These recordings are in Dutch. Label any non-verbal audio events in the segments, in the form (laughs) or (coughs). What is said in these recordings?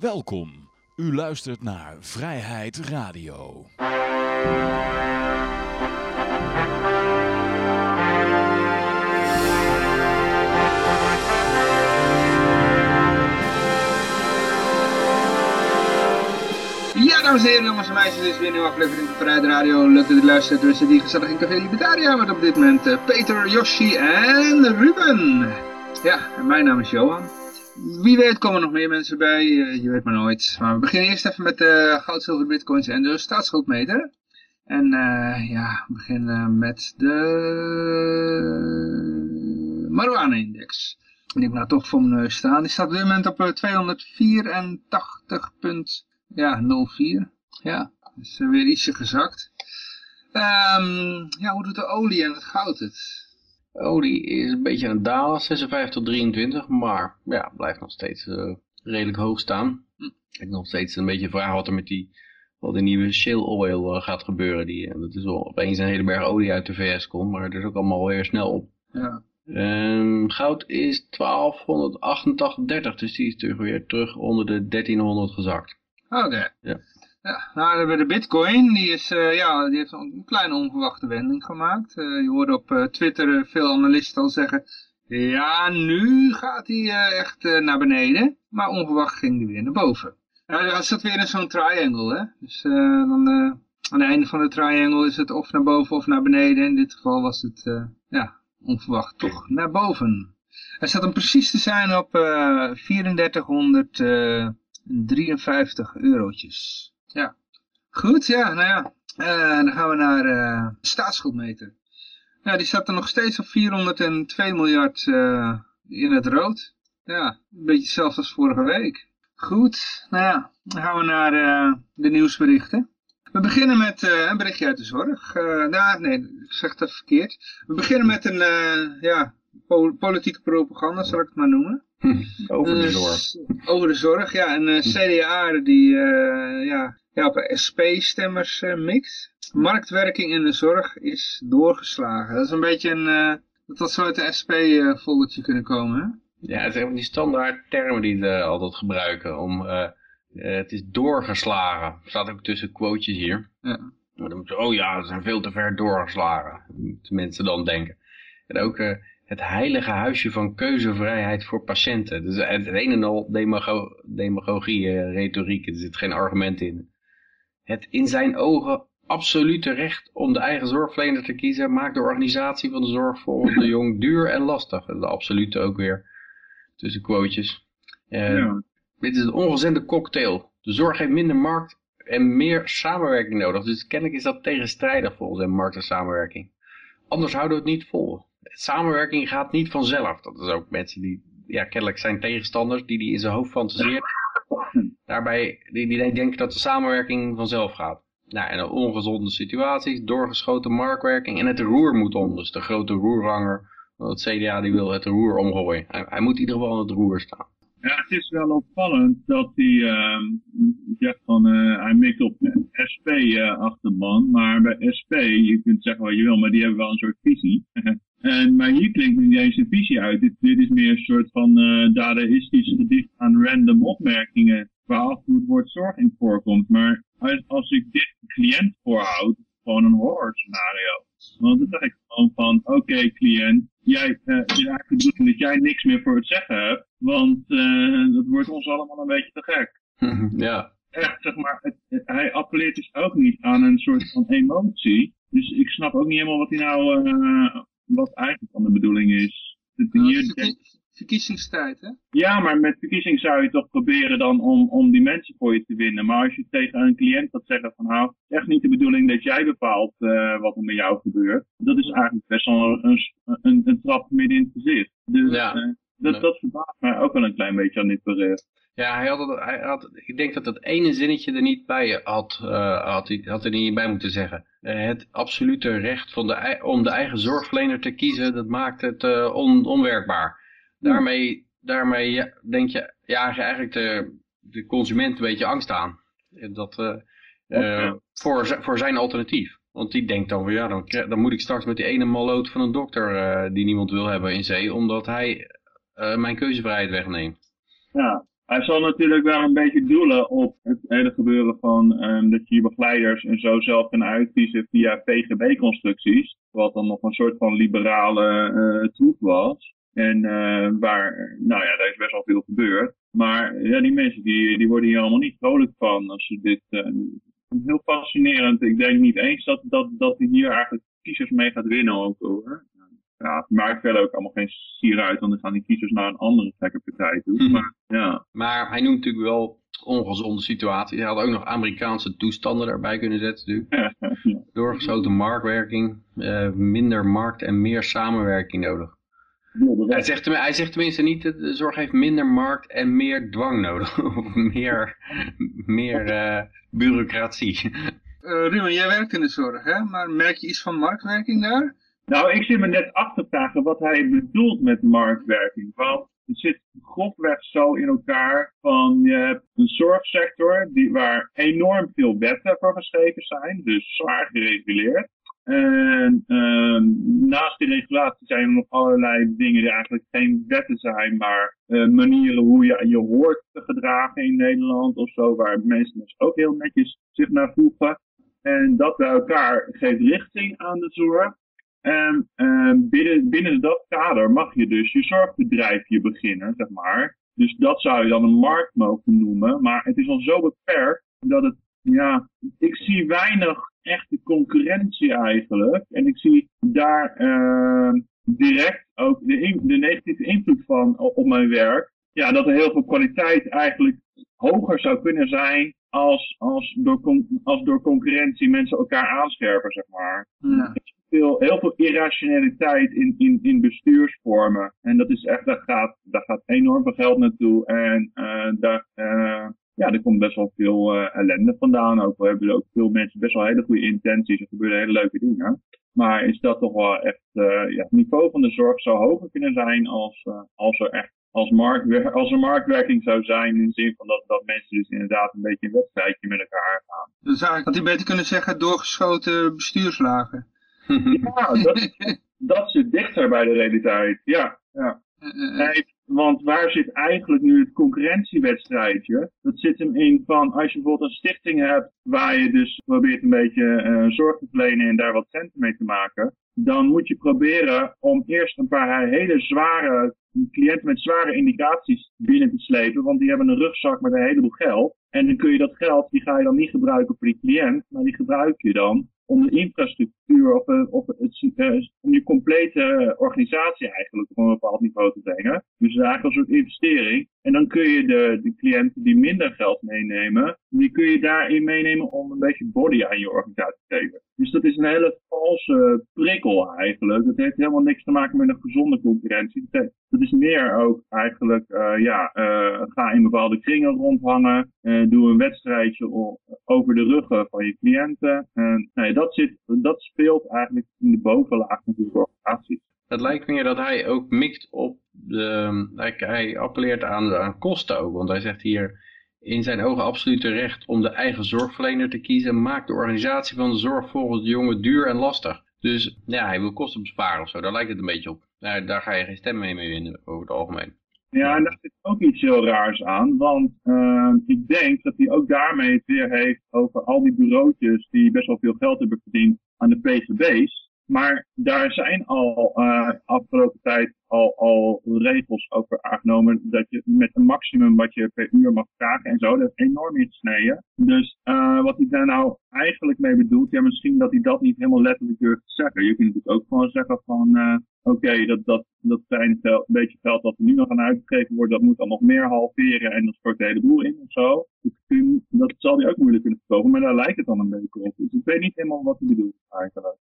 Welkom. U luistert naar Vrijheid Radio. Ja, dames en heren, jongens en meisjes, dit is weer een nieuwe aflevering van Vrijheid Radio. Leuk dat u luistert. We zitten hier gezellig in Café Libertaria met op dit moment eh, Peter, Yoshi en Ruben. Ja, en mijn naam is Johan. Wie weet komen er nog meer mensen bij, eh, je weet maar nooit. Maar we beginnen eerst even met de goud, zilver, bitcoins en de staatsschuldmeter. En eh, ja, we beginnen met de marijuana-index. Heb ik nou toch voor mijn neus staan. Die staat op dit moment op eh, 284. Ja, 04. Ja, is eh, weer ietsje gezakt. Ehm, ja, hoe doet de olie en het goud het? Olie is een beetje aan het dalen, 56 tot 23, maar ja, blijft nog steeds eh, redelijk hoog staan. Hm. Ik heb nog steeds een beetje vragen wat er met die, wat de nieuwe shale oil eh, gaat gebeuren. Die, en dat is wel opeens een hele berg olie uit de VS komt, maar dat is ook allemaal weer snel op. Ja. Ehm, goud is 1288,30, dus die is terug weer terug onder de 1300 gezakt. Oké. Ja. Ja, nou, dan hebben we de bitcoin, die, is, eh, ja, die heeft een kleine onverwachte wending gemaakt. Eh, je hoorde op eh, Twitter veel analisten al zeggen, ja, nu gaat hij echt naar beneden. Maar onverwacht ging hij weer naar boven. Ja, dan zit weer in zo'n triangle, hè. Dus dan, aan het einde van de triangle is het of naar boven of naar beneden. In dit geval was het, ja, onverwacht toch naar boven. Hij staat hem precies te zijn op eh 3453 eurotjes. Ja. Goed, ja, nou ja. Eh, dan gaan we naar eh, de staatsschuldmeter. Ja, die staat er nog steeds op 402 miljard eh, in het rood. Ja, een beetje hetzelfde als vorige week. Goed, nou ja, dan gaan we naar de nieuwsberichten. We beginnen met een berichtje uit de zorg. Nou, nee, ik zeg even verkeerd. We beginnen met een ja, politieke propaganda, zal ik het maar noemen. Over de Eh, zorg. Over de zorg, ja. Een eh, CDA die eh, ja, ja, op SP-stemmers eh, mikt. Marktwerking in de zorg is doorgeslagen. Dat is een beetje een... dat had zo uit de SP-foldertje kunnen komen, hè? Ja, het zijn die standaard termen die ze altijd gebruiken om, het is doorgeslagen. Er staat ook tussen quotejes hier. Ja. Maar dan moeten ze, oh ja, ze zijn veel te ver doorgeslagen. Moeten mensen dan denken. En ook het heilige huisje van keuzevrijheid voor patiënten. Dus het, een en al demago demagogie, eh, retoriek. Er zit geen argument in. Het in zijn ogen absolute recht om de eigen zorgverlener te kiezen... maakt de organisatie van de zorg voor de (laughs) jong duur en lastig. En de absolute ook weer tussen quotejes. Eh, Ja. Dit is een ongezende cocktail. De zorg heeft minder markt en meer samenwerking nodig. Dus kennelijk is dat tegenstrijdig volgens hem, markt en samenwerking. Anders houden we het niet vol. Samenwerking gaat niet vanzelf. Dat is ook mensen die, ja, kennelijk zijn tegenstanders, die die in zijn hoofd fantaseert. Daarbij, die, die denken dat de samenwerking vanzelf gaat. Nou, en ongezonde situaties, doorgeschoten marktwerking en het roer moet om. Dus de grote roerhanger van het CDA die wil het roer omgooien. Hij, moet in ieder geval aan het roer staan. Ja, het is wel opvallend dat hij ehm, zegt van eh, hij mikt op SP-achterban, maar bij SP, je kunt zeggen wat je wil, maar die hebben wel een soort visie. (laughs) en, maar hier klinkt niet eens een visie uit. Dit, dit is meer een soort van eh dadaistisch gedicht aan random opmerkingen waar af en toe het woord zorg in voorkomt. Maar als, als ik dit cliënt voorhoud, gewoon een horror scenario. Want dan zeg ik gewoon van, oké cliënt, jij, het is eigenlijk de bedoeling dat jij niks meer voor het zeggen hebt, want eh, dat wordt ons allemaal een beetje te gek. (laughs) ja, Echt, zeg maar, het, het- hij appelleert dus ook niet aan een soort van emotie. Dus ik snap ook niet helemaal wat hij nou, wat eigenlijk van de bedoeling is. Hier het is verkie- verkiezingstijd, hè? ja, maar met verkiezing zou je toch proberen dan om, om die mensen voor je te winnen. Maar als je tegen een cliënt gaat zeggen van nou, het is echt niet de bedoeling dat jij bepaalt eh, wat er met jou gebeurt. Dat is eigenlijk best wel een, een, een trap midden in het gezicht. Dus Ja. eh, dat, dat verbaast mij ook wel een klein beetje aan dit bericht. Ja, hij had, het, hij had, ik denk dat dat ene zinnetje er niet bij had, eh, had, hij, had er niet bij moeten zeggen. Eh, het absolute recht van de, om de eigen zorgverlener te kiezen, dat maakt het eh, on, onwerkbaar. Daarmee, daarmee ja, denk je ja, eigenlijk de, de consument een beetje angst aan. Dat, voor, voor zijn alternatief. Want die denkt dan, van, ja, dan, dan moet ik straks met die ene malloot van een dokter die niemand wil hebben in zee, omdat hij mijn keuzevrijheid wegneemt. Ja, Hij zal natuurlijk wel een beetje doelen op het hele gebeuren van ehm, dat je je begeleiders en zo zelf kan uitkiezen via PGB-constructies. Wat dan nog een soort van liberale uh, troep was. En uh, waar, nou ja, daar is best wel veel gebeurd. Maar ja, die mensen die, die worden hier allemaal niet vrolijk van als ze dit... Uh, heel fascinerend. Ik denk niet eens dat, dat, dat hij hier eigenlijk kiezers mee gaat winnen ook hoor. Ja, het maakt verder ook allemaal geen sier uit, want dan gaan die kiezers naar een andere gekke partij toe. Mhm. Maar, ja. Maar hij noemt natuurlijk wel ongezonde situatie. Hij had ook nog Amerikaanse toestanden daarbij kunnen zetten natuurlijk. ja. Doorgeschoten marktwerking, eh, minder markt en meer samenwerking nodig. Hij zegt, hij zegt tenminste niet dat de zorg heeft minder markt en meer dwang nodig. (laughs) of meer, meer eh, bureaucratie. Eh Ruben, jij werkt in de zorg, hè? Maar merk je iets van marktwerking daar? Nou, ik zit me net af te vragen wat hij bedoelt met marktwerking. Want het zit grofweg zo in elkaar van je hebt een zorgsector die, waar enorm veel wetten voor geschreven zijn, dus zwaar gereguleerd. En ehm, naast die regulatie zijn er nog allerlei dingen die eigenlijk geen wetten zijn, maar eh, manieren hoe je je hoort te gedragen in Nederland of zo, waar mensen dus ook heel netjes zich naar voegen. En dat bij elkaar geeft richting aan de zorg. En ehm, binnen, binnen dat kader mag je dus je zorgbedrijfje beginnen, zeg maar. Dus dat zou je dan een markt mogen noemen. Maar het is al zo beperkt dat het, ja, ik zie weinig echte concurrentie eigenlijk. En ik zie daar ehm, direct ook de, de negatieve invloed van op mijn werk. Ja, dat er heel veel kwaliteit eigenlijk hoger zou kunnen zijn als, als, door, als door concurrentie mensen elkaar aanscherpen, zeg maar Ja. veel, heel veel irrationaliteit in, in, in bestuursvormen. En dat is echt, daar gaat, daar gaat enorm veel geld naartoe. En eh daar, eh, ja, er komt best wel veel eh, ellende vandaan. Ook we hebben ook veel mensen best wel hele goede intenties. Er gebeuren hele leuke dingen. Maar is dat toch wel echt, ja, het niveau van de zorg zou hoger kunnen zijn als, als er echt als, marktwer als er marktwerking zou zijn in de zin van dat, dat mensen dus inderdaad een beetje een wedstrijdje met elkaar gaan. Dan zou ik, had hij beter kunnen zeggen doorgeschoten bestuurslagen. Ja, dat, dat zit dichter bij de realiteit. Ja, ja. Eh, eh, Nee, want waar zit eigenlijk nu het concurrentiewedstrijdje? Dat zit hem in van als je bijvoorbeeld een stichting hebt waar je dus probeert een beetje eh, zorg te verlenen en daar wat centen mee te maken. Dan moet je proberen om eerst een paar hele zware cliënten met zware indicaties binnen te slepen. Want die hebben een rugzak met een heleboel geld. En dan kun je dat geld, die ga je dan niet gebruiken voor die cliënt, maar die gebruik je dan om de infrastructuur of, eh, of het, eh, om je complete organisatie eigenlijk op een bepaald niveau te brengen. Dus het is eigenlijk een soort investering. En dan kun je de, de cliënten die minder geld meenemen, die kun je daarin meenemen om een beetje body aan je organisatie te geven. Dus dat is een hele valse prikkel eigenlijk. Dat heeft helemaal niks te maken met een gezonde concurrentie. Dat, is meer ook eigenlijk, eh, ja, eh, ga in bepaalde kringen rondhangen. eh, doe een wedstrijdje over de ruggen van je cliënten. En nee, dat, zit, dat speelt eigenlijk in de bovenlaag van de organisaties. Het lijkt meer dat hij ook mikt op de... Hij, appelleert aan, kosten ook. Want hij zegt hier... In zijn ogen absolute recht om de eigen zorgverlener te kiezen... maakt de organisatie van de zorg volgens de jongen duur en lastig. Dus ja, hij wil kosten besparen of zo. Daar lijkt het een beetje op. Daar, daar ga je geen stem mee mee winnen over het algemeen. Ja, en daar zit ook iets heel raars aan. Want eh, ik denk dat hij ook daarmee het weer heeft over al die bureautjes die best wel veel geld hebben verdiend aan de PGB's. Maar daar zijn al eh afgelopen tijd al, al regels over aangenomen dat je met een maximum wat je per uur mag vragen en zo, dat is enorm ingesneden. Dus eh wat hij daar nou eigenlijk mee bedoelt, ja misschien dat hij dat niet helemaal letterlijk durft te zeggen. Je kunt natuurlijk ook gewoon zeggen van, oké, dat, dat, dat kleine geld, beetje geld dat er nu nog aan uitgegeven wordt, dat moet dan nog meer halveren en dat stort de hele boel in of zo. Kun- dat zal hij ook moeilijk kunnen verkopen, maar daar lijkt het dan een beetje op. Dus ik weet niet helemaal wat hij bedoelt eigenlijk.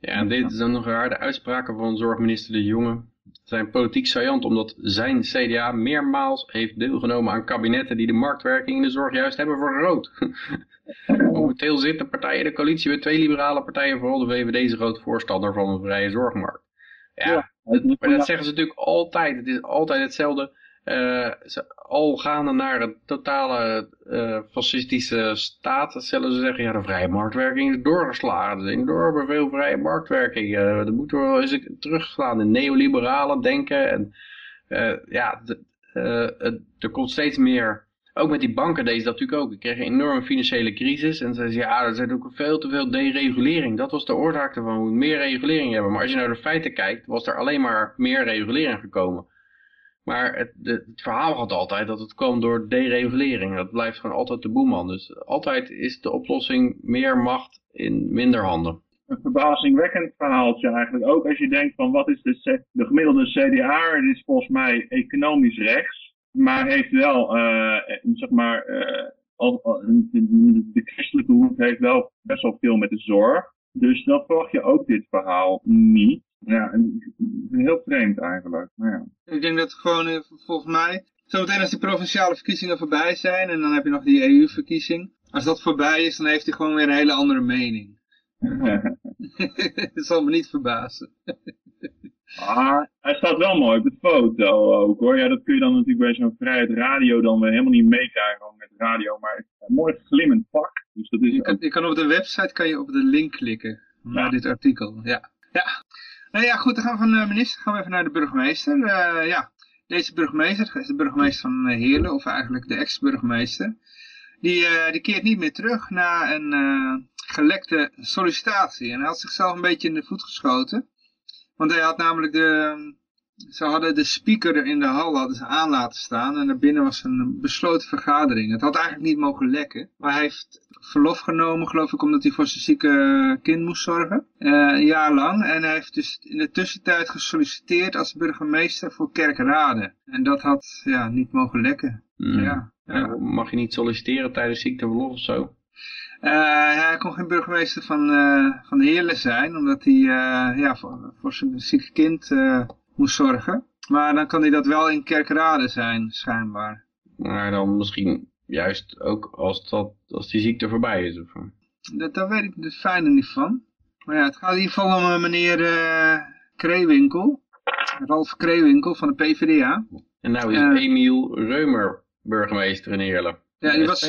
Ja, en dit is dan nog raar. De uitspraken van zorgminister De Jonge zijn politiek saillant, omdat zijn CDA meermaals heeft deelgenomen aan kabinetten die de marktwerking in de zorg juist hebben vergroot. (laughs) Momenteel zit de partij in de coalitie met twee liberale partijen, vooral de VVD is een groot voorstander van een vrije zorgmarkt. Ja, maar dat zeggen ze natuurlijk altijd. Het is altijd hetzelfde. Ze, al gaande naar een totale eh, fascistische staat, zullen ze zeggen, ja, de vrije marktwerking is doorgeslagen. Er is enorm veel vrije marktwerking. Eh er moeten we wel eens terugslaan in neoliberale denken. En ja, de- het- er komt steeds meer, ook met die banken deze dat natuurlijk ook. Ik kreeg een enorme financiële crisis en ze zeiden, ja, er zit ook veel te veel deregulering. Dat was de oorzaak ervan, we moeten meer regulering hebben. Maar als je naar de feiten kijkt, was er alleen maar meer regulering gekomen. Maar het, het verhaal gaat altijd dat het kwam door deregulering. Dat blijft gewoon altijd de boeman. Dus altijd is de oplossing meer macht in minder handen. een verbazingwekkend verhaaltje eigenlijk. Ook als je denkt van wat is de, de gemiddelde CDA, die is volgens mij economisch rechts, maar heeft wel, eh, zeg maar, eh, al, al- de, de christelijke hoek heeft wel best wel veel met de zorg. Dus dat verwacht je ook dit verhaal niet. Ja, en, heel vreemd eigenlijk. Maar ja. Ik denk dat gewoon, eh, volgens mij, zometeen als die provinciale verkiezingen voorbij zijn en dan heb je nog die EU-verkiezing. Als dat voorbij is, dan heeft hij gewoon weer een hele andere mening. (laughs) (laughs) dat zal me niet verbazen. Maar hij staat wel mooi op de foto ook hoor. Ja, dat kun je dan natuurlijk bij zo'n vrijheid radio dan weer helemaal niet meekrijgen met radio. Maar het is een mooi glimmend pak. Dus dat is Je kan, ook... je kan op de website kan je op de link klikken naar Ja. dit artikel. Ja. Ja. Nou ja, goed, dan gaan we van de minister gaan we even naar de burgemeester. Eh, ja, deze burgemeester is de burgemeester van eh, Heerlen, of eigenlijk de ex-burgemeester. Die, eh, die keert niet meer terug na een eh, gelekte sollicitatie. En hij had zichzelf een beetje in de voet geschoten. Want hij had namelijk de... Ze hadden de speaker in de hal hadden ze aan laten staan en daarbinnen was een besloten vergadering. Het had eigenlijk niet mogen lekken, maar hij heeft verlof genomen, geloof ik, omdat hij voor zijn zieke kind moest zorgen. Eh, een jaar lang. En hij heeft dus in de tussentijd gesolliciteerd als burgemeester voor Kerkrade. En dat had ja, niet mogen lekken. Hmm. Ja, ja. Mag je niet solliciteren tijdens ziekteverlof of zo? Eh, hij kon geen burgemeester van, eh, van Heerlen zijn, omdat hij eh, ja, voor, voor zijn zieke kind moest zorgen. Maar dan kan hij dat wel in Kerkrade zijn, schijnbaar. Maar dan misschien juist ook als, dat, als die ziekte voorbij is. Of, Dat, daar weet ik de fijne niet van. Maar ja, het gaat in ieder geval om meneer eh Kreewinkel. Ralf Kreewinkel van de PvdA. en nou is. Emiel Reumer burgemeester in Heerlen. Ja, die SP. was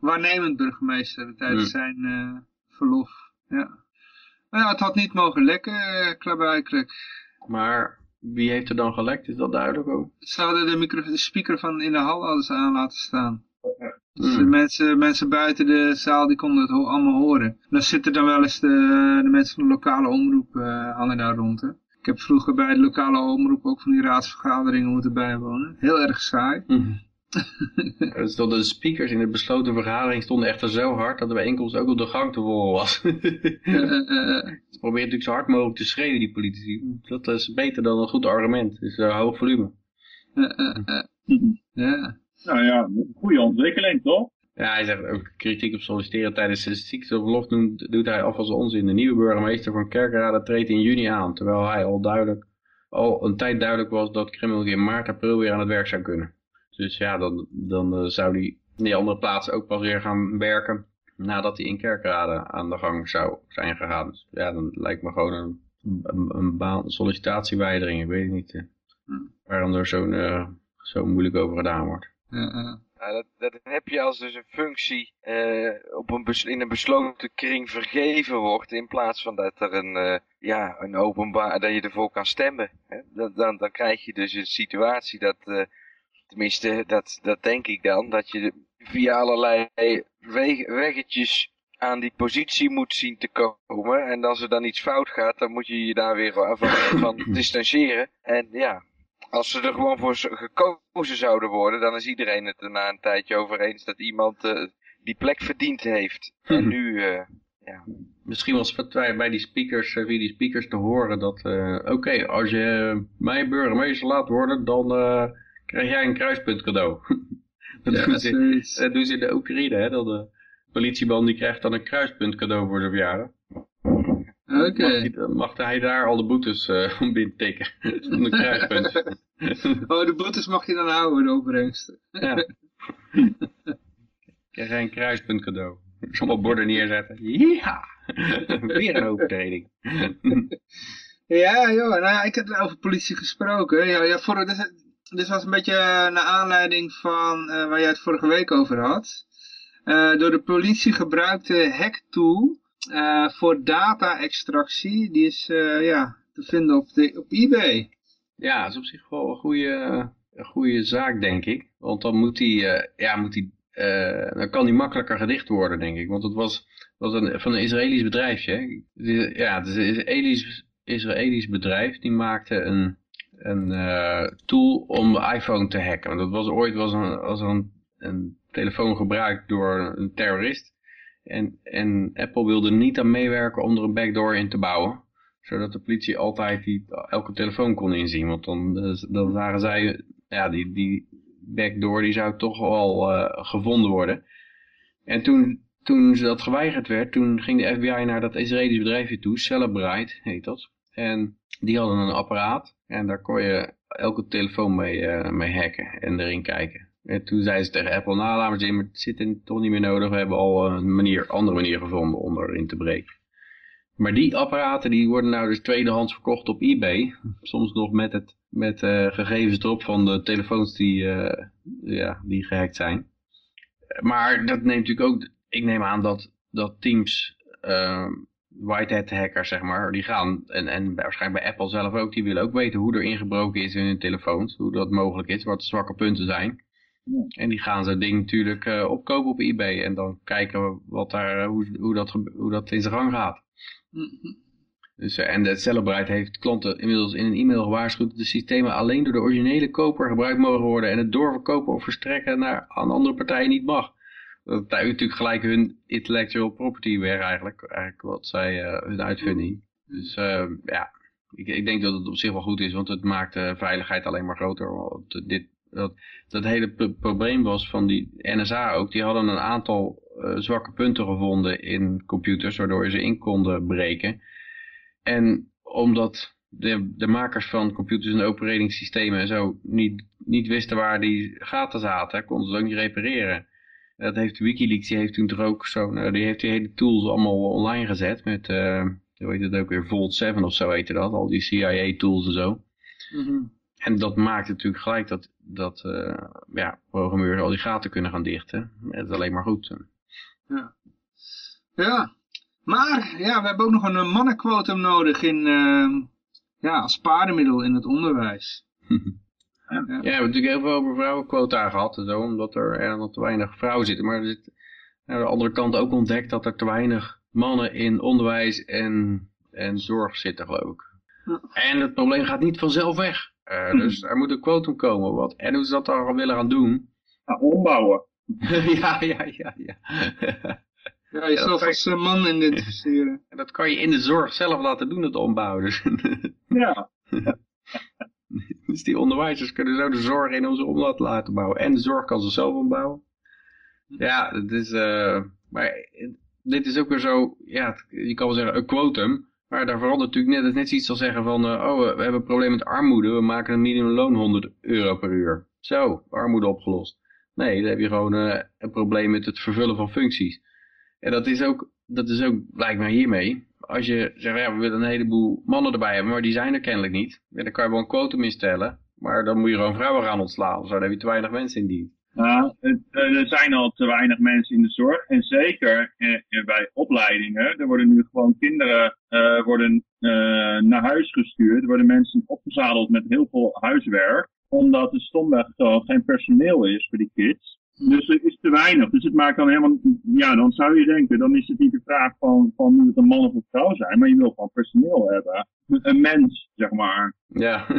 waarnemend burgemeester tijdens Hmm. zijn eh, verlof. Ja. Maar ja, het had niet mogen lekken, uh, klaarblijkelijk. Maar wie heeft er dan gelekt? Is dat duidelijk ook? Ze hadden de, micro de speaker van in de hal hadden ze aan laten staan. Dus de Hmm. mensen, mensen buiten de zaal die konden het ho- allemaal horen. Dan zitten dan wel eens de, de mensen van de lokale omroep eh, hangen daar rond. Hè. Ik heb vroeger bij de lokale omroep ook van die raadsvergaderingen moeten bijwonen. Heel erg saai. Mhm. (laughs) Dat de speakers in de besloten vergadering stonden echter zo hard dat de bijeenkomst ook op de gang te horen was. (laughs) (laughs) Ze proberen natuurlijk zo hard mogelijk te schreeuwen, die politici. Dat is beter dan een goed argument. Dus uh, hoog volume. Ja. Nou ja, een goede ontwikkeling toch? Ja, hij zegt ook kritiek op solliciteren tijdens de ziekteverlof doet, doet hij af als onzin. De nieuwe burgemeester van Kerkrade treedt in juni aan, terwijl hij al duidelijk, al een tijd duidelijk was dat Krimmel in maart, april weer aan het werk zou kunnen. Dus ja, dan, dan uh, zou hij in die andere plaatsen ook pas weer gaan werken nadat hij in Kerkrade aan de gang zou zijn gegaan. Dus ja, dan lijkt me gewoon een, een, een baan, sollicitatieweigering, ik weet het niet. Hm. Waarom er zo'n uh, zo moeilijk over gedaan wordt. Ja. Nou, dat, dat heb je als dus een functie uh, op een in een besloten kring vergeven wordt, in plaats van dat er een, uh, ja, een openbaar, dat je ervoor kan stemmen. Hè? Dan, dan, dan krijg je dus een situatie dat, uh, tenminste, dat, dat denk ik dan, dat je via allerlei weg, weggetjes aan die positie moet zien te komen. En als er dan iets fout gaat, dan moet je je daar weer van, van (coughs) distancieren. En ja, als ze er gewoon voor gekozen zouden worden, dan is iedereen het er na een tijdje over eens dat iemand uh, die plek verdiend heeft. (laughs) En nu, uh, ja. Misschien was het bij die speakers, via die speakers te horen dat, uh, oké, okay, als je mij burgemeester laat worden, dan krijg jij een kruispunt cadeau. (laughs) dat, Ja, doen ze, dat doen ze in de Oekraïne, hè, dat de politieman die krijgt dan een kruispunt cadeau voor zijn verjaardag. Oké. Mag, hij, mag hij daar al de boetes uh, om binnen tikken? (laughs) een kruispunt. (laughs) oh, de boetes mag je dan houden, de opbrengsten. ja. Krijg jij een kruispunt cadeau. Allemaal borden neerzetten. Ja! Weer een overtreding. ja, joh. Nou ja, ik heb over politie gesproken. Ja, ja, voor, dit, was een beetje naar aanleiding van uh, waar jij het vorige week over had. Uh, door de politie gebruikte hacktool uh, voor data-extractie. Die is ja, te vinden op, de, op eBay. Ja, dat is op zich wel een goede, een goede zaak, denk ik. Want dan moet die, eh, ja, moet die, eh, dan kan die makkelijker gedicht worden, denk ik. Want het was, was een, van een Israëlisch bedrijfje. Ja, het is een Israëlisch, Israëlisch bedrijf. Die maakte een, een eh, tool om iPhone te hacken. Want dat was ooit was een, was een, een telefoon gebruikt door een terrorist. En, en Apple wilde niet aan meewerken om er een backdoor in te bouwen. Zodat de politie altijd die, elke telefoon kon inzien. Want dan, eh, dan zagen zij, ja, die, die backdoor die zou toch wel eh, gevonden worden. En toen, toen dat geweigerd werd, toen ging de FBI naar dat Israëlische bedrijfje toe, Celebrite heet dat. En die hadden een apparaat en daar kon je elke telefoon mee, eh, mee hacken en erin kijken. En toen zeiden ze tegen Apple, nou laat maar zien, het zit toch niet meer nodig. We hebben al een manier, andere manier gevonden om erin te breken. Maar die apparaten die worden nou dus tweedehands verkocht op eBay. Soms nog met, het, met eh, gegevens erop van de telefoons die, eh, ja, die gehackt zijn. Maar dat neemt natuurlijk ook, ik neem aan dat, dat teams, uh, whitehead hackers zeg maar, die gaan, en, en waarschijnlijk bij Apple zelf ook, die willen ook weten hoe er ingebroken is in hun telefoons. Hoe dat mogelijk is, wat de zwakke punten zijn. En die gaan zo'n ding natuurlijk eh, opkopen op eBay en dan kijken we wat daar, eh, hoe, hoe, dat, hoe dat in zijn gang gaat. Dus, eh, en de Celebrite heeft klanten inmiddels in een e-mail gewaarschuwd dat de systemen alleen door de originele koper gebruikt mogen worden en het doorverkopen of verstrekken naar, aan andere partijen niet mag. Dat tuigt natuurlijk gelijk hun intellectual property weg eigenlijk, eigenlijk wat zij, eh, hun uitvinding. Dus eh, ja, ik, ik denk dat het op zich wel goed is, want het maakt de veiligheid alleen maar groter. Dit, dat, dat hele pro- probleem was van die NSA ook, die hadden een aantal eh, zwakke punten gevonden in computers, waardoor ze in konden breken. En omdat de, de makers van computers en operatingsystemen en zo niet, niet wisten waar die gaten zaten, konden ze het ook niet repareren. Dat heeft Wikileaks, die heeft toen toch ook zo, nou, die heeft die hele tools allemaal online gezet met, eh hoe heet het ook weer, Vault 7 of zo heette dat, al die CIA tools en zo. Mhm. En dat maakt natuurlijk gelijk dat, dat eh, ja, programmeurs al die gaten kunnen gaan dichten. Het is alleen maar goed. Ja, maar ja, we hebben ook nog een eh, mannenquotum nodig in, ja, als paardenmiddel in het onderwijs. (laughs) Ja, we hebben natuurlijk heel veel over vrouwenquota gehad zo, omdat er, er nog te weinig vrouwen zitten. Maar er zit aan de andere kant ook ontdekt dat er te weinig mannen in onderwijs en, en zorg zitten, geloof ik. En het probleem gaat niet vanzelf weg. Eh, Dus er moet een quotum komen. Wat, en hoe ze dat dan willen gaan doen. Ja, ombouwen. (laughs) ja, ja, ja, ja. Ja, jezelf als eh, man identificeren. en (laughs) dat kan je in de zorg zelf laten doen, het ombouwen. Dus, Ja, (laughs) (laughs) dus die onderwijzers kunnen zo de zorg in onze om laten bouwen. En de zorg kan ze zelf ombouwen. Ja, het is, eh, maar dit is ook weer zo, ja, je kan wel zeggen een quotum. Maar daar verandert natuurlijk net, het is net zoiets als zeggen van, eh, oh, we hebben een probleem met armoede, we maken een minimumloon 100 euro per uur. Zo, armoede opgelost. Nee, dan heb je gewoon eh, een probleem met het vervullen van functies. En dat is ook, dat is ook, lijkt mij hiermee. Als je zegt, ja, we willen een heleboel mannen erbij hebben, maar die zijn er kennelijk niet. Ja, dan kan je wel een quotum instellen. Maar dan moet je gewoon vrouwen gaan ontslaan. Zo, dan heb je te weinig mensen in dienst. Nou, het, eh, er zijn al te weinig mensen in de zorg. En zeker eh, eh, bij opleidingen. Er worden nu gewoon kinderen worden, naar huis gestuurd. Er worden mensen opgezadeld met heel veel huiswerk. Omdat er stomweg gewoon geen personeel is voor die kids. Dus er is te weinig. Dus het maakt dan helemaal... Ja, dan zou je denken, dan is het niet de vraag van, van moet het een man of een vrouw zijn. Maar je wil gewoon personeel hebben. Een mens, zeg maar. Ja. (laughs)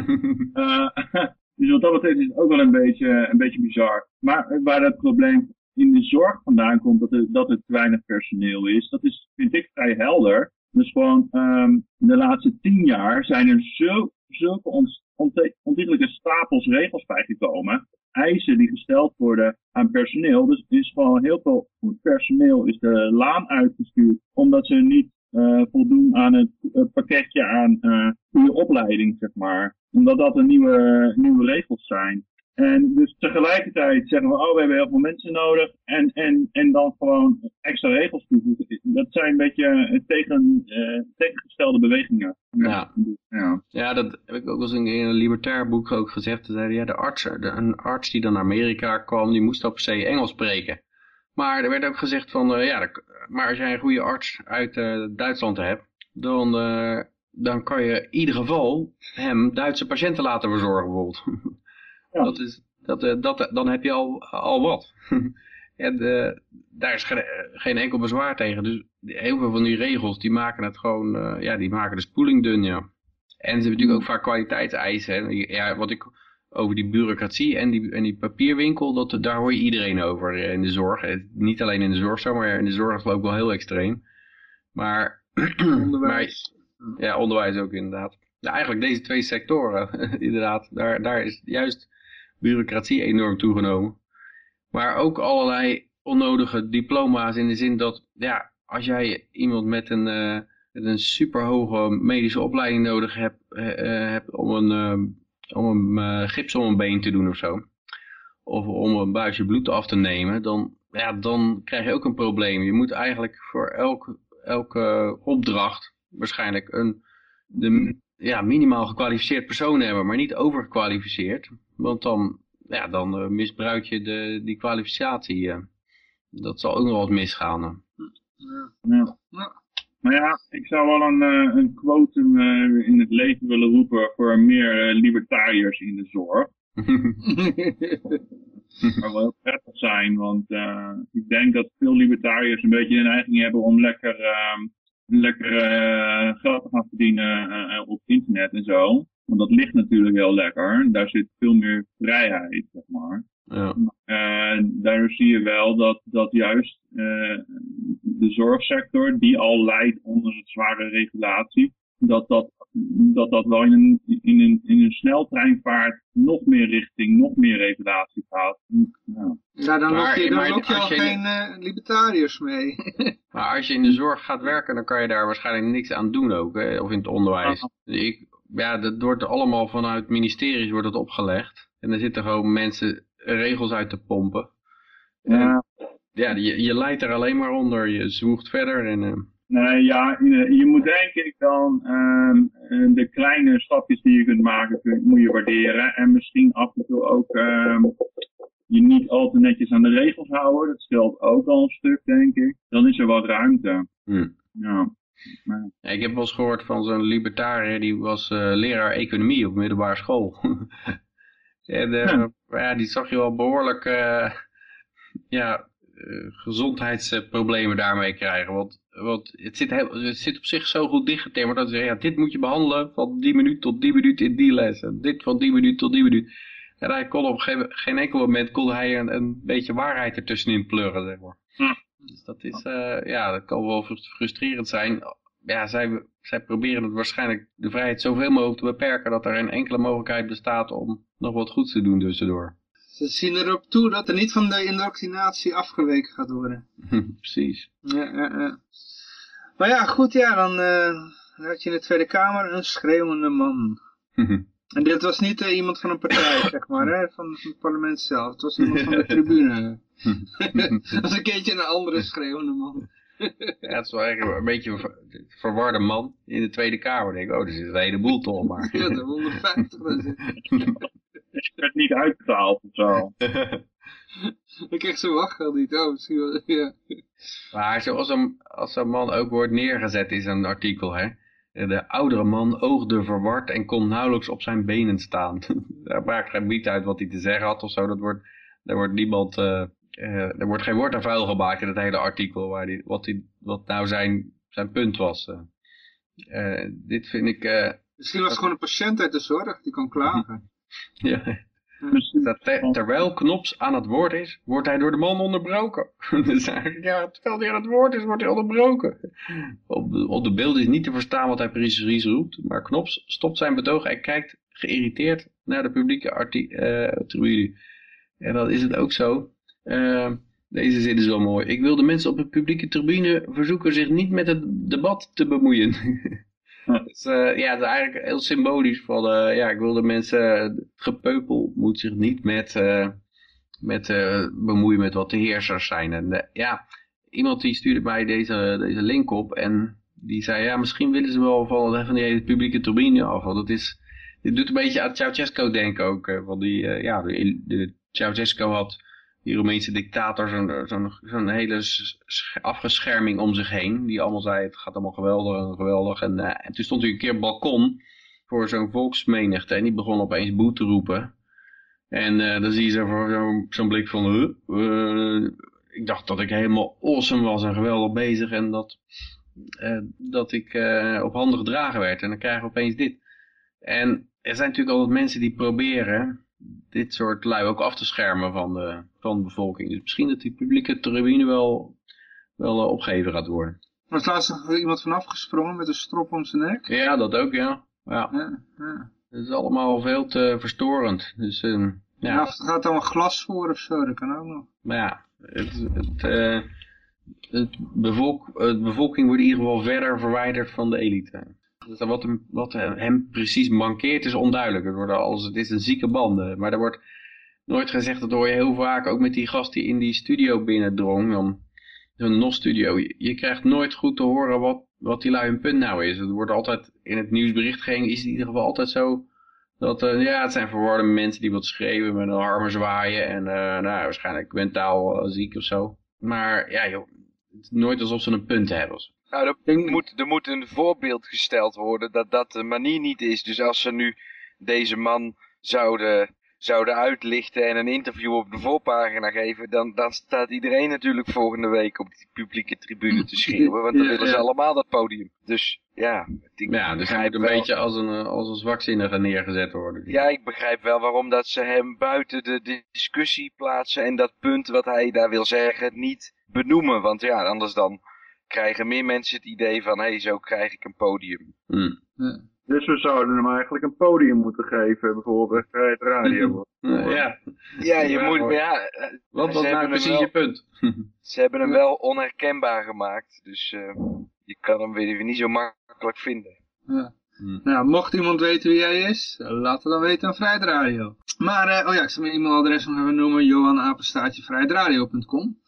Eh, (laughs) dus wat dat betreft is het ook wel een beetje, een beetje bizar. Maar waar het probleem in de zorg vandaan komt, dat er, dat er te weinig personeel is, dat is, vind ik vrij helder. Dus gewoon ehm, de laatste tien jaar zijn er zo, zulke ontiegelijke stapels regels bijgekomen. Eisen die gesteld worden aan personeel. Dus is gewoon heel veel personeel is de laan uitgestuurd. Omdat ze niet eh, voldoen aan het pakketje aan eh goede opleiding, zeg maar. Omdat dat een nieuwe, nieuwe regels zijn. En dus tegelijkertijd zeggen we, oh, we hebben heel veel mensen nodig. En, en, en dan gewoon extra regels toevoegen. Dat zijn een beetje eh, tegen, eh, tegengestelde bewegingen. Ja. ja. Ja, dat heb ik ook wel eens in een libertair boek ook gezegd. Ze zeiden, ja, de arts, de, een arts die dan naar Amerika kwam, die moest op per se Engels spreken. Maar er werd ook gezegd van, eh, ja, dat- maar als jij een goede arts uit Duitsland hebt, dan, dan kan je in ieder geval hem Duitse patiënten laten verzorgen bijvoorbeeld. (laughs) Ja. Dat is, dat, eh, dat, dan heb je al, al wat. (laughs) en eh, daar is geen, geen enkel bezwaar tegen. Dus heel veel van die regels, die maken het gewoon, eh, ja, die maken de spoeling dun, ja. En ze hebben natuurlijk ook vaak kwaliteitseisen. Hè. Ja, wat ik over die bureaucratie en die, en die papierwinkel, dat, daar hoor je iedereen over eh, in de zorg. Eh, Niet alleen in de zorg zo, maar in de zorg is het ook wel heel extreem. Maar, (clears throat) Onderwijs. maar ja, onderwijs ook inderdaad. Ja, eigenlijk deze twee sectoren, (laughs) inderdaad, daar, daar is juist bureaucratie enorm toegenomen. Maar ook allerlei onnodige diploma's in de zin dat, ja, als jij iemand met een, eh, met een superhoge medische opleiding nodig hebt, eh, eh, hebt om een, om een gips om een been te doen of zo, of om een buisje bloed af te nemen, dan, ja, dan krijg je ook een probleem. Je moet eigenlijk voor elke, elke opdracht waarschijnlijk een de, ja, minimaal gekwalificeerd persoon hebben, maar niet overgekwalificeerd. Want dan, ja, dan eh, misbruik je de, die kwalificatie. eh. dat zal ook nog wat misgaan. Ja. Ja. Maar ja, ik zou wel een, eh, een quotum eh, in het leven willen roepen voor meer libertariërs in de zorg. (laughs) Dat zou wel heel prettig zijn, want eh, ik denk dat veel libertariërs een beetje de neiging hebben om lekker, ehm, lekker eh, geld te gaan verdienen eh, op internet en zo. Want dat ligt natuurlijk heel lekker. Daar zit veel meer vrijheid, zeg maar. ja. Eh, daardoor zie je wel dat, dat juist eh, de zorgsector, die al leidt onder een zware regulatie, dat dat, dat, dat wel in een, in, een, in een sneltreinvaart nog meer richting, nog meer regulatie gaat. Ja. Ja, dan Maar- lok je, dan maar lok je al geen eh, libertariërs mee. Maar als je in de zorg gaat werken, dan kan je daar waarschijnlijk niks aan doen ook. Hè? Of in het onderwijs. Ik, ja, dat wordt allemaal vanuit ministeries wordt het opgelegd. En er zitten gewoon mensen regels uit te pompen. Ja. Ja, je, je leidt er alleen maar onder. Je zwoegt verder en... eh, Nee, ja, je, je moet denk ik dan ehm, eh, de kleine stapjes die je kunt maken, moet je waarderen. En misschien af en toe ook ehm, je niet al te netjes aan de regels houden. Dat scheelt ook al een stuk, denk ik. Dan is er wat ruimte. hm. Ja. Ja, ik heb wel eens gehoord van zo'n libertariër, die was eh, leraar economie op middelbare school. (laughs) en eh, Ja. die zag je wel behoorlijk eh, ja, gezondheidsproblemen daarmee krijgen. Want, want het, zit heel, het zit op zich zo goed dichtgetimmerd dat ze zeggen, ja, dit moet je behandelen van die minuut tot die minuut in die les. En dit van die minuut tot die minuut. En hij kon op geen, geen enkel moment kon hij een, een beetje waarheid ertussenin pleuren, zeg maar. Ja. Dus dat is, eh, ja, dat kan wel frus- frustrerend zijn. Ja, zij, zij proberen het waarschijnlijk de vrijheid zoveel mogelijk te beperken dat er geen enkele mogelijkheid bestaat om nog wat goeds te doen tussendoor. (laughs) Ze zien erop toe dat er niet van de indoctrinatie afgeweken gaat worden. (laughs) Precies. Ja, ja, ja. Maar ja, goed, ja, dan, eh, had je in de Tweede Kamer een schreeuwende man. (laughs) En dit was niet eh, iemand van een partij, zeg maar, hè, van, van het parlement zelf. Het was iemand van de tribune. Dat was een keertje een andere schreeuwende man. ja, het is wel eigenlijk een beetje een ver- verwarde man in de Tweede Kamer. Denk ik, oh, er zit een heleboel toch maar. (laughs) Ja, de 150. dat is- Ik werd niet uitbetaald of zo. (laughs) Ik kreeg zijn wachtgeld niet. Oh, misschien wel, ja. Maar zoals een, als een man ook wordt neergezet in zo'n artikel, hè. De oudere man oogde verward en kon nauwelijks op zijn benen staan. (laughs) Daar maakt geen biet uit wat hij te zeggen had of zo. Dat wordt, daar wordt niemand, eh, er wordt geen woord aan vuil gemaakt in het hele artikel, waar die, wat, die, wat nou zijn, zijn punt was. eh. Eh, dit vind ik, eh, Misschien was het gewoon een patiënt uit de zorg die kon klagen. (laughs) ja, dat te- terwijl Knops aan het woord is, wordt hij door de man onderbroken. (laughs) dus eigenlijk, ja, terwijl hij aan het woord is, wordt hij onderbroken. Op de, op de beelden is niet te verstaan wat hij precies roept, maar Knops stopt zijn betoog en kijkt geïrriteerd naar de publieke eh, tribune. En dan is het ook zo. Eh, deze zin is wel mooi. Ik wil de mensen op de publieke tribune verzoeken zich niet met het debat te bemoeien. (laughs) Dus, eh, ja, het is eigenlijk heel symbolisch van, eh, ja, ik wil de mensen, het gepeupel moet zich niet met, eh, met bemoeien met wat de heersers zijn. En ja, iemand die stuurde mij deze, deze link op en die zei, ja, misschien willen ze wel van, van die hele publieke tribune af, want het is, dit doet een beetje aan Ceausescu denken ook, want die, ja, de, de Ceausescu had die Roemeense dictator zo'n hele afgescherming om zich heen. Die allemaal zei, het gaat allemaal geweldig en geweldig. En, eh, en toen stond hij een keer balkon voor zo'n volksmenigte. En die begon opeens boe te roepen. En eh, dan zie je zo zo'n zo'n blik van, eh, ik dacht dat ik helemaal awesome was en geweldig bezig en dat, dat ik op handen gedragen werd. En dan krijg je opeens dit. En er zijn natuurlijk altijd mensen die proberen dit soort lui ook af te schermen van de, van de bevolking. Dus misschien dat die publieke tribune wel, wel eh, opgeheven gaat worden. Er was laatst nog iemand vanaf gesprongen met een strop om zijn nek. Ja, dat ook, ja. ja. Ja, ja. Het is allemaal veel te verstorend. Dus ehm, Ja. ja, Of er gaat dan een glas voor of zo, dat kan ook nog. maar ja, het, het, eh, het, bevolk, het bevolking wordt in ieder geval verder verwijderd van de elite. Wat hem, wat hem precies mankeert is onduidelijk. Het, als, het is een zieke banden. Maar er wordt nooit gezegd, dat hoor je heel vaak, ook met die gast die in die studio binnendrong. Dan, zo'n NOS-studio. Je, je krijgt nooit goed te horen wat, wat die lui hun punt nou is. Het wordt altijd, in het nieuwsberichtgeving is het in ieder geval altijd zo... Dat, eh, ja, het zijn verwarde mensen die wat schreeuwen met een armen zwaaien en eh, nou, waarschijnlijk mentaal eh, ziek of zo. Maar ja joh, nooit alsof ze een punt hebben. Nou, er Denk- moet, er moet een voorbeeld gesteld worden dat dat de manier niet is. Dus als ze nu deze man zouden, zouden uitlichten en een interview op de voorpagina geven, dan, dan staat iedereen natuurlijk volgende week op die publieke tribune te schreeuwen. Want dan Ja, willen ze ja. allemaal dat podium. Dus ja, ik Ja, dus hij moet een wel- beetje als een, eh, als een zwakzinnige neergezet worden. Ja, ik begrijp wel waarom dat ze hem buiten de discussie plaatsen en dat punt wat hij daar wil zeggen niet benoemen. Want ja, anders dan krijgen meer mensen het idee van, hé, hey, zo krijg ik een podium. Hm. Ja. Dus we zouden hem eigenlijk een podium moeten geven, bijvoorbeeld bij het radio. (laughs) Ja, Ja, je Ja, moet, ja, wat Ze was nou hebben hem precies wel- je punt? (laughs) ze hebben hem wel onherkenbaar gemaakt. Dus eh, je kan hem weer niet zo makkelijk vinden. Ja. Hm. Nou, mocht iemand weten wie jij is, laat het dan weten aan Vrijheid Radio. Maar, eh, oh ja, ik zal mijn e-mailadres nog even noemen, johanapenstaatjevrijheidradio.com.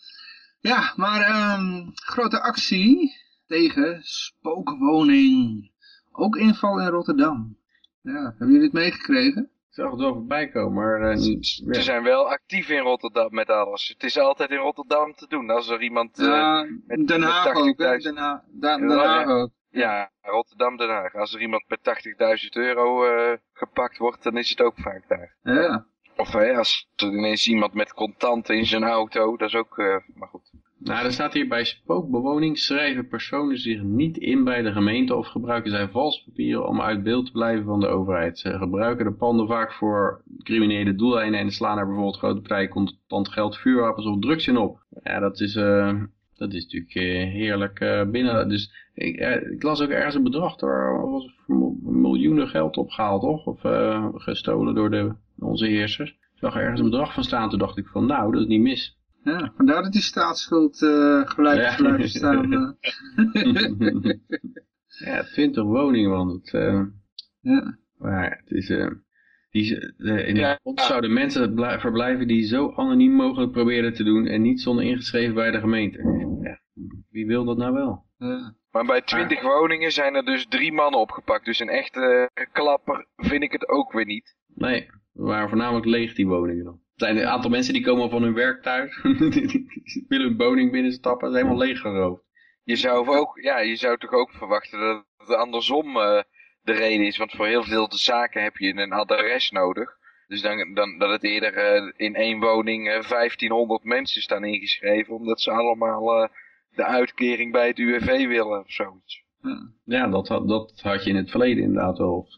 Ja, maar, ehm grote actie tegen spookwoning. Ook inval in Rotterdam. Ja, hebben jullie het meegekregen? Ik zag het wel voorbij komen, maar eh, niet- Ze ja. zijn wel actief in Rotterdam met alles. Het is altijd in Rotterdam te doen. Als er iemand... eh, Ja, met- Den met Haag ook, hè? 80.000. Den, Ha- Da- Den Ja, Haag ook. Ja, Rotterdam, Den Haag. Als er iemand met 80.000 euro eh, gepakt wordt, dan is het ook vaak daar. Ja, Of hè, als ineens iemand met contanten in zijn auto, dat is ook, eh, maar goed. Nou, er staat hier bij spookbewoning schrijven personen zich niet in bij de gemeente of gebruiken zij valse papieren om uit beeld te blijven van de overheid. Ze gebruiken de panden vaak voor criminele doeleinden en slaan er bijvoorbeeld grote partijen contant geld, vuurwapens of drugs in op. Ja, dat is, eh, dat is natuurlijk eh, heerlijk eh, binnen. Dus ik, eh, ik las ook ergens een bedrag, er was miljoenen geld opgehaald, toch? Of gestolen door de, onze heersers. Ik zag er ergens een bedrag van staan, toen dacht ik van nou, dat is niet mis. ja. vandaar dat die staatsschuld eh, gelijk Ja. blijven staan. (laughs) ja, 20 woningen, man. Het, ja. maar het is... die, de, in Ja. het fonds zouden mensen blij- verblijven die zo anoniem mogelijk proberen te doen en niet zonder ingeschreven bij de gemeente. Ja, wie wil dat nou wel? ja. Maar bij 20 woningen zijn er dus drie mannen opgepakt. Dus een echte eh, klapper vind ik het ook weer niet. Nee, we waren voornamelijk leeg die woningen dan. Er zijn een aantal mensen die komen van hun werk thuis, (laughs) die willen hun woning binnenstappen, dat is helemaal leeg geroofd. Je zou, ook, ja, je zou toch ook verwachten dat het andersom eh, de reden is. Want voor heel veel de zaken heb je een adres nodig. Dus dan, dan dat het eerder eh, in één woning eh, 1500 mensen staan ingeschreven. Omdat ze allemaal eh, de uitkering bij het UWV willen of zoiets. ja. Ja, dat, had- dat had je in het verleden inderdaad wel. Of,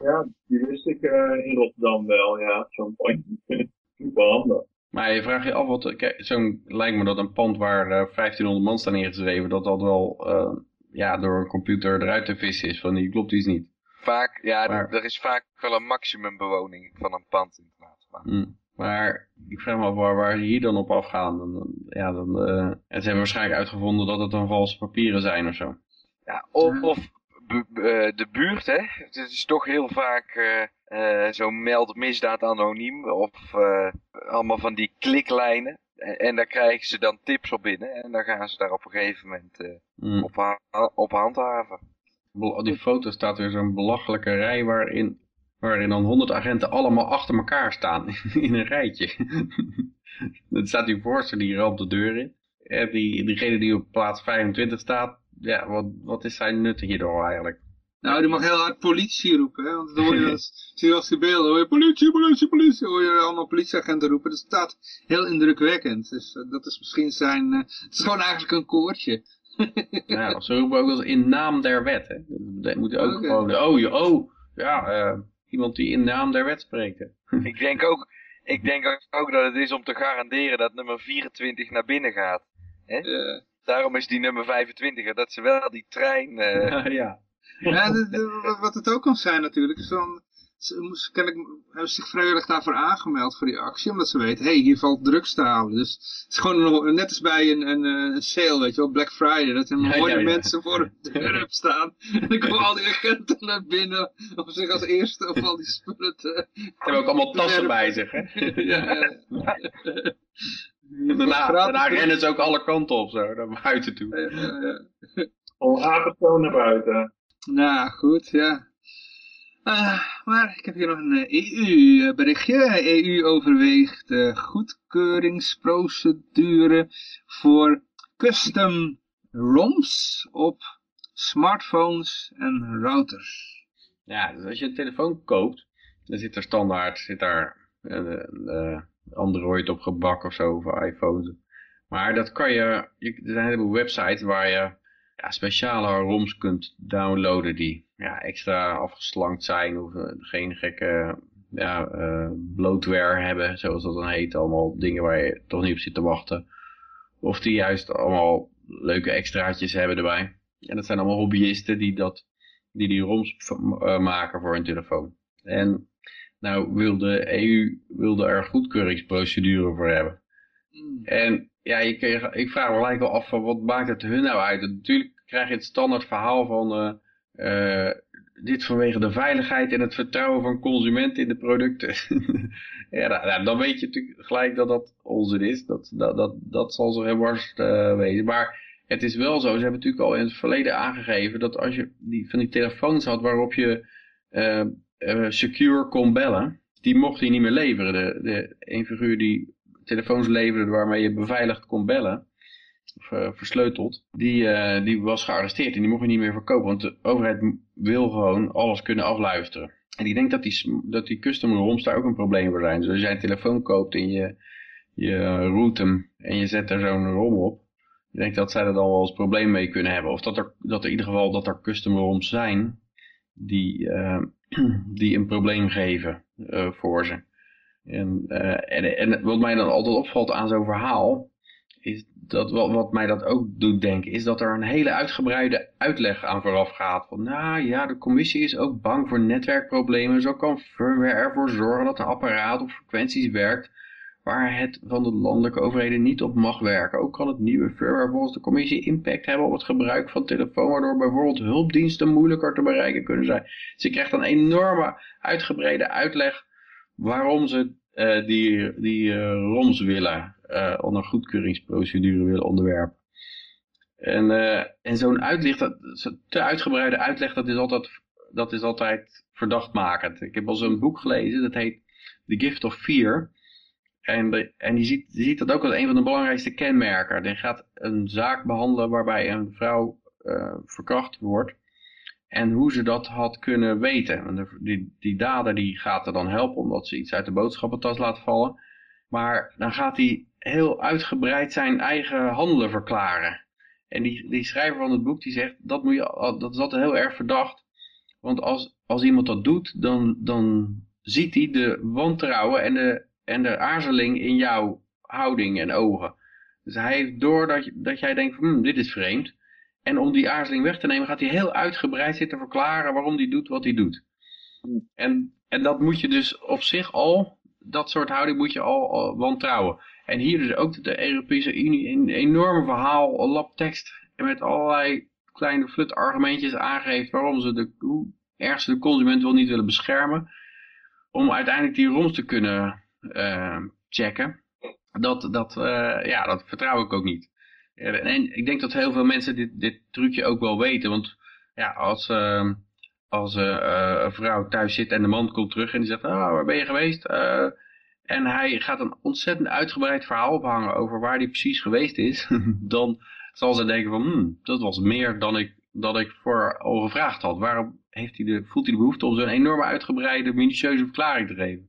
Ja, die wist ik eh, in Rotterdam wel, ja. Zo'n point. (laughs) Super handig. Maar je vraagt je af, wat, kijk, zo'n lijkt me dat een pand waar eh, 1500 man staan ingeschreven, dat dat wel eh, ja, door een computer eruit te vissen is. Van die klopt iets niet. Vaak, ja, Maar- er is vaak wel een maximumbewoning van een pand inderdaad. Maar Hm. Maar ik vraag me af waar, waar ze hier dan op afgaan. Dan, dan- ja, dan, eh, en ze hebben waarschijnlijk uitgevonden dat het dan valse papieren zijn of zo. Ja, of, of bu- eh, de buurt, hè. Het is toch heel vaak eh, eh, zo meld misdaad anoniem of eh, allemaal van die kliklijnen. En, en daar krijgen ze dan tips op binnen en dan gaan ze daar op een gegeven moment eh, Hm. op, ha- op handhaven. Die foto staat weer zo'n belachelijke rij waarin, waarin dan 100 agenten allemaal achter elkaar staan (laughs) in een rijtje. Dan (laughs) staat die voorste die ramt de deur in. En die, diegene die op plaats 25 staat, ja, wat, wat is zijn nut hierdoor eigenlijk? Nou, die mag heel hard politie roepen, hè? want dan hoor je als, (laughs) zie je als die beelden, hoor je politie, politie, politie, hoor je allemaal politieagenten roepen. Dat staat heel indrukwekkend. Dus eh, dat is misschien zijn, eh, het is gewoon eigenlijk een koortje. (laughs) Ja, ze roepen ook wel in naam der wet. Hè. Dat moet ook gewoon, oh, je- oh ja, eh, iemand die in naam der wet spreekt. hè. (laughs) Ik denk ook, ik denk ook- dat het is om te garanderen dat nummer 24 naar binnen gaat. Eh, Daarom is die nummer 25 er, dat ze wel die trein... eh, ja. Ja, de- de- wat- het ook kan zijn natuurlijk, is dan, ze moesten kennelijk, hebben ze zich vrijwillig daarvoor aangemeld voor die actie, omdat ze weten, hé, hey, hier valt drugs te halen. Dus het is gewoon een- net als bij een, een, eh, een sale, weet je wel, Black Friday, dat er Ja, mooie ja, ja. mensen voor de deur hebben staan. En dan komen al die agenten naar binnen om zich als eerste op al die spullen te... Ze hebben ook allemaal tassen bij zich. Hè. Ja, (laughs) ja. Daarna, daarna rennen ze ook alle kanten op zo, naar buiten toe. Ja, ja, ja. Al naar buiten. Nou, goed, ja. Eh, maar ik heb hier nog een EU-berichtje. EU overweegt eh, goedkeuringsprocedure voor custom ROMs op smartphones en routers. Ja, dus als je een telefoon koopt, dan zit er standaard zit daar een, eh, Android op gebak of zo, of iPhones. Maar dat kan je, je, er zijn een heleboel websites waar je speciale ROMs kunt downloaden die ja, extra afgeslankt zijn of eh, geen gekke ja, eh, hebben, zoals dat dan heet. Allemaal dingen waar je toch niet op zit te wachten. Of die juist allemaal leuke extraatjes hebben erbij. En dat zijn allemaal hobbyisten die dat die die ROMs eh, maken voor hun telefoon. En nou wil de EU wilde er goedkeuringsprocedure voor hebben. Hmm. En ja, je- ik vraag me gelijk wel af wat maakt het hun nou uit? Natuurlijk krijg je het standaard verhaal van eh, eh, dit vanwege de veiligheid en het vertrouwen van consumenten in de producten. (laughs) ja, nou, nou, dan weet je natuurlijk gelijk dat dat onzin is. Dat, dat, dat, dat zal zo heel worst wezen. Maar het is wel zo, ze hebben natuurlijk al in het verleden aangegeven dat als je die, van die telefoons had waarop je eh, secure kon bellen, die mocht hij niet meer leveren. De, de een figuur die telefoons leverde waarmee je beveiligd kon bellen, of eh, versleuteld, die, eh, die was gearresteerd en die mocht je niet meer verkopen, want de overheid wil gewoon alles kunnen afluisteren. En ik denk dat die, dat die custom ROMs daar ook een probleem voor zijn. Dus als jij een telefoon koopt en je, je route hem en je zet er zo'n ROM op, ik denk dat zij er dan wel eens probleem mee kunnen hebben. Of dat er, dat er in ieder geval dat er custom ROMs zijn die, eh, (clears throat) die een probleem geven voor ze. En, eh, en, en wat mij dan altijd opvalt aan zo'n verhaal, is dat wat, wat mij dat ook doet denken, is dat er een hele uitgebreide uitleg aan vooraf gaat. Van nou ja, de commissie is ook bang voor netwerkproblemen. Zo kan firmware ervoor zorgen dat een apparaat op frequenties werkt waar het van de landelijke overheden niet op mag werken. Ook kan het nieuwe firmware volgens de commissie impact hebben op het gebruik van telefoon, waardoor bijvoorbeeld hulpdiensten moeilijker te bereiken kunnen zijn. Dus je krijgt een enorme uitgebreide uitleg waarom ze eh, die, die eh, ROMs willen, eh, onder goedkeuringsprocedure willen onderwerpen. En, en zo'n uitleg, dat, te uitgebreide uitleg, dat is altijd, dat is altijd verdachtmakend. Ik heb al zo'n boek gelezen, dat heet The Gift of Fear. En, de- en die, ziet, die ziet dat ook als een van de belangrijkste kenmerken. Die gaat een zaak behandelen waarbij een vrouw verkracht wordt. En hoe ze dat had kunnen weten. Die, die dader die gaat er dan helpen omdat ze iets uit de boodschappentas laat vallen. Maar dan gaat hij heel uitgebreid zijn eigen handelen verklaren. En die, die schrijver van het boek die zegt, dat, moet je, dat is altijd heel erg verdacht. Want als, als iemand dat doet, dan, dan ziet hij de wantrouwen en de, en de aarzeling in jouw houding en ogen. Dus hij heeft door dat, dat jij denkt, hmm, dit is vreemd. En om die aarzeling weg te nemen gaat hij heel uitgebreid zitten verklaren waarom hij doet wat hij doet. En, en dat moet je dus op zich al, dat soort houding moet je al, al wantrouwen. En hier dus ook dat de Europese Unie een enorm verhaal, een lap tekst, en met allerlei kleine flut argumentjes aangeeft waarom ze de, hoe erg ze de consument wel niet willen beschermen. Om uiteindelijk die roms te kunnen eh, checken. Dat, dat, eh, ja, dat vertrouw ik ook niet. En, en ik denk dat heel veel mensen dit, dit trucje ook wel weten. Want ja, als, eh, als eh, eh, een vrouw thuis zit en de man komt terug en die zegt, ah, waar ben je geweest? Eh, en hij gaat een ontzettend uitgebreid verhaal ophangen over waar hij precies geweest is. (laughs) dan zal ze denken van, hmm, dat was meer dan ik dat ik voor al gevraagd had. Waarom heeft hij de, voelt hij de behoefte om zo'n enorme uitgebreide, minutieuze verklaring te geven?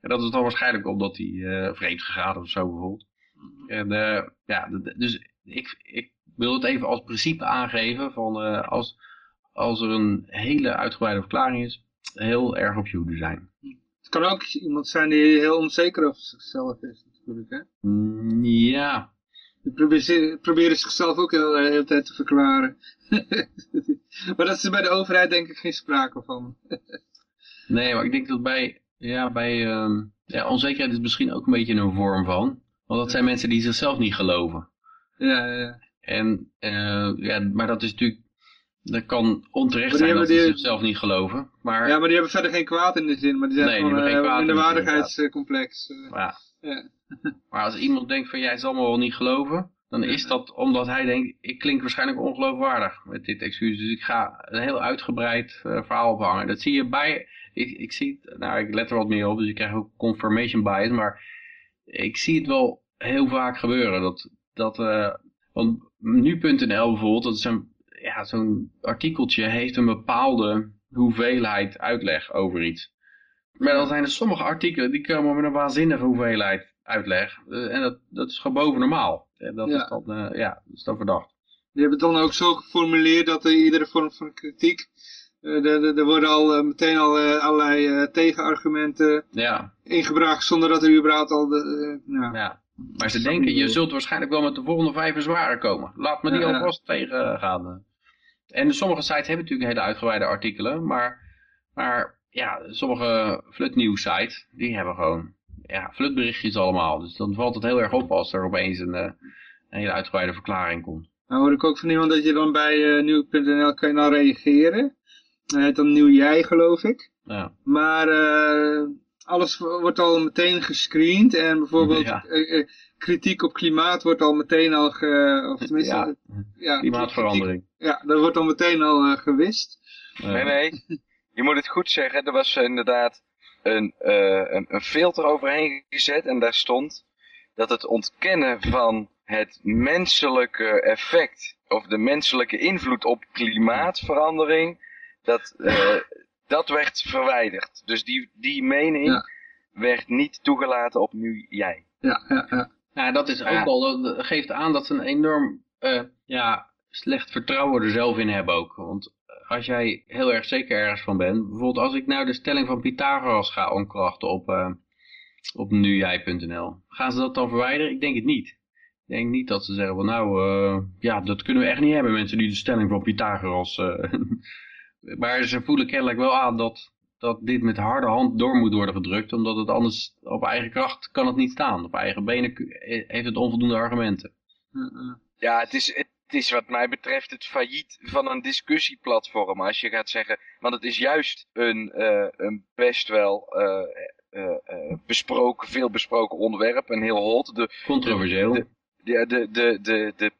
En dat is dan waarschijnlijk omdat hij vreemd gegaan of zo bijvoorbeeld. En uh, ja, dus ik, ik wil het even als principe aangeven van uh, als, als er een hele uitgebreide verklaring is, heel erg op je hoede zijn. Het kan ook iemand zijn die heel onzeker over zichzelf is natuurlijk, hè? Mm, ja. Die proberen, proberen zichzelf ook heel, de hele tijd te verklaren. (laughs) maar dat is bij de overheid denk ik geen sprake van. (laughs) nee, maar ik denk dat bij, ja, bij uh, ja, onzekerheid is misschien ook een beetje een vorm van. Want dat zijn mensen die zichzelf niet geloven. Ja, ja. En, uh, ja, maar dat is natuurlijk, dat kan onterecht zijn dat ze zichzelf niet geloven. Maar... Ja, maar die hebben verder geen kwaad in de zin, maar die zijn nee, gewoon die uh, in de waardigheidscomplex. Ja. ja. (laughs) maar als iemand denkt van jij zal me wel niet geloven, dan is dat omdat hij denkt, ik klink waarschijnlijk ongeloofwaardig met dit excuus. Dus ik ga een heel uitgebreid uh, verhaal ophangen. Dat zie je bij, ik, ik zie, nou ik let er wat meer op, dus ik krijg ook confirmation bias, maar ik zie het wel heel vaak gebeuren. Dat, dat uh, want nu.nl bijvoorbeeld, dat is een, ja, zo'n artikeltje heeft een bepaalde hoeveelheid uitleg over iets. Maar dan zijn er sommige artikelen die komen met een waanzinnige hoeveelheid uitleg. Uh, en dat, dat is gewoon boven normaal. En dat, Ja. is dan, uh, ja, dat is dan verdacht. Die hebben het dan ook zo geformuleerd dat er iedere vorm van kritiek, eh, er, worden al eh, meteen al eh, allerlei eh, tegenargumenten Ja, ingebracht zonder dat er überhaupt al de, eh, nou, ja. Maar ze denken, je zult waarschijnlijk wel met de volgende vijf bezwaren komen. Laat me die Ja, alvast tegengaan. En sommige sites hebben natuurlijk hele uitgebreide artikelen, maar, maar ja, sommige flutnieuws sites, die hebben gewoon ja, flutberichtjes allemaal. Dus dan valt het heel erg op als er opeens een, eh, een hele uitgebreide verklaring komt. Nou hoor ik ook van iemand dat je dan bij eh, nieuw.nl kan dan reageren. Hij heet dan Nieuw Jij geloof ik. Ja, Maar eh, alles wo- wordt al meteen gescreend en bijvoorbeeld Ja. eh, eh, kritiek op klimaat wordt al meteen al, ge, of tenminste, Ja. ja, klimaatverandering. kritiek- Ja, dat wordt al meteen al eh, gewist. Nee, nee. Je moet het goed zeggen. Er was inderdaad een, eh, een, een filter overheen gezet. En daar stond dat het ontkennen van het menselijke effect. Of de menselijke invloed op klimaatverandering. Dat, eh, dat werd verwijderd. Dus die, die mening Ja. werd niet toegelaten op nu jij. Ja, ja, ja. Nou, dat is ook Ja. al, dat geeft aan dat ze een enorm eh, ja, slecht vertrouwen er zelf in hebben ook. Want als jij heel erg zeker ergens van bent, bijvoorbeeld als ik nou de stelling van Pythagoras ga omkrachten op, eh op nujij.nl, gaan ze dat dan verwijderen? Ik denk het niet. Ik denk niet dat ze zeggen van nou, eh, ja, dat kunnen we echt niet hebben, mensen die de stelling van Pythagoras... maar ze voelen kennelijk wel aan dat, dat dit met harde hand door moet worden gedrukt, omdat het anders op eigen kracht kan het niet staan. Op eigen benen heeft het onvoldoende argumenten. Ja, het is, het is wat mij betreft het failliet van een discussieplatform. Als je gaat zeggen, want het is juist een, eh, een best wel eh, besproken, veel besproken onderwerp. En heel hot. De, Controversieel. de- de, de, de, de, de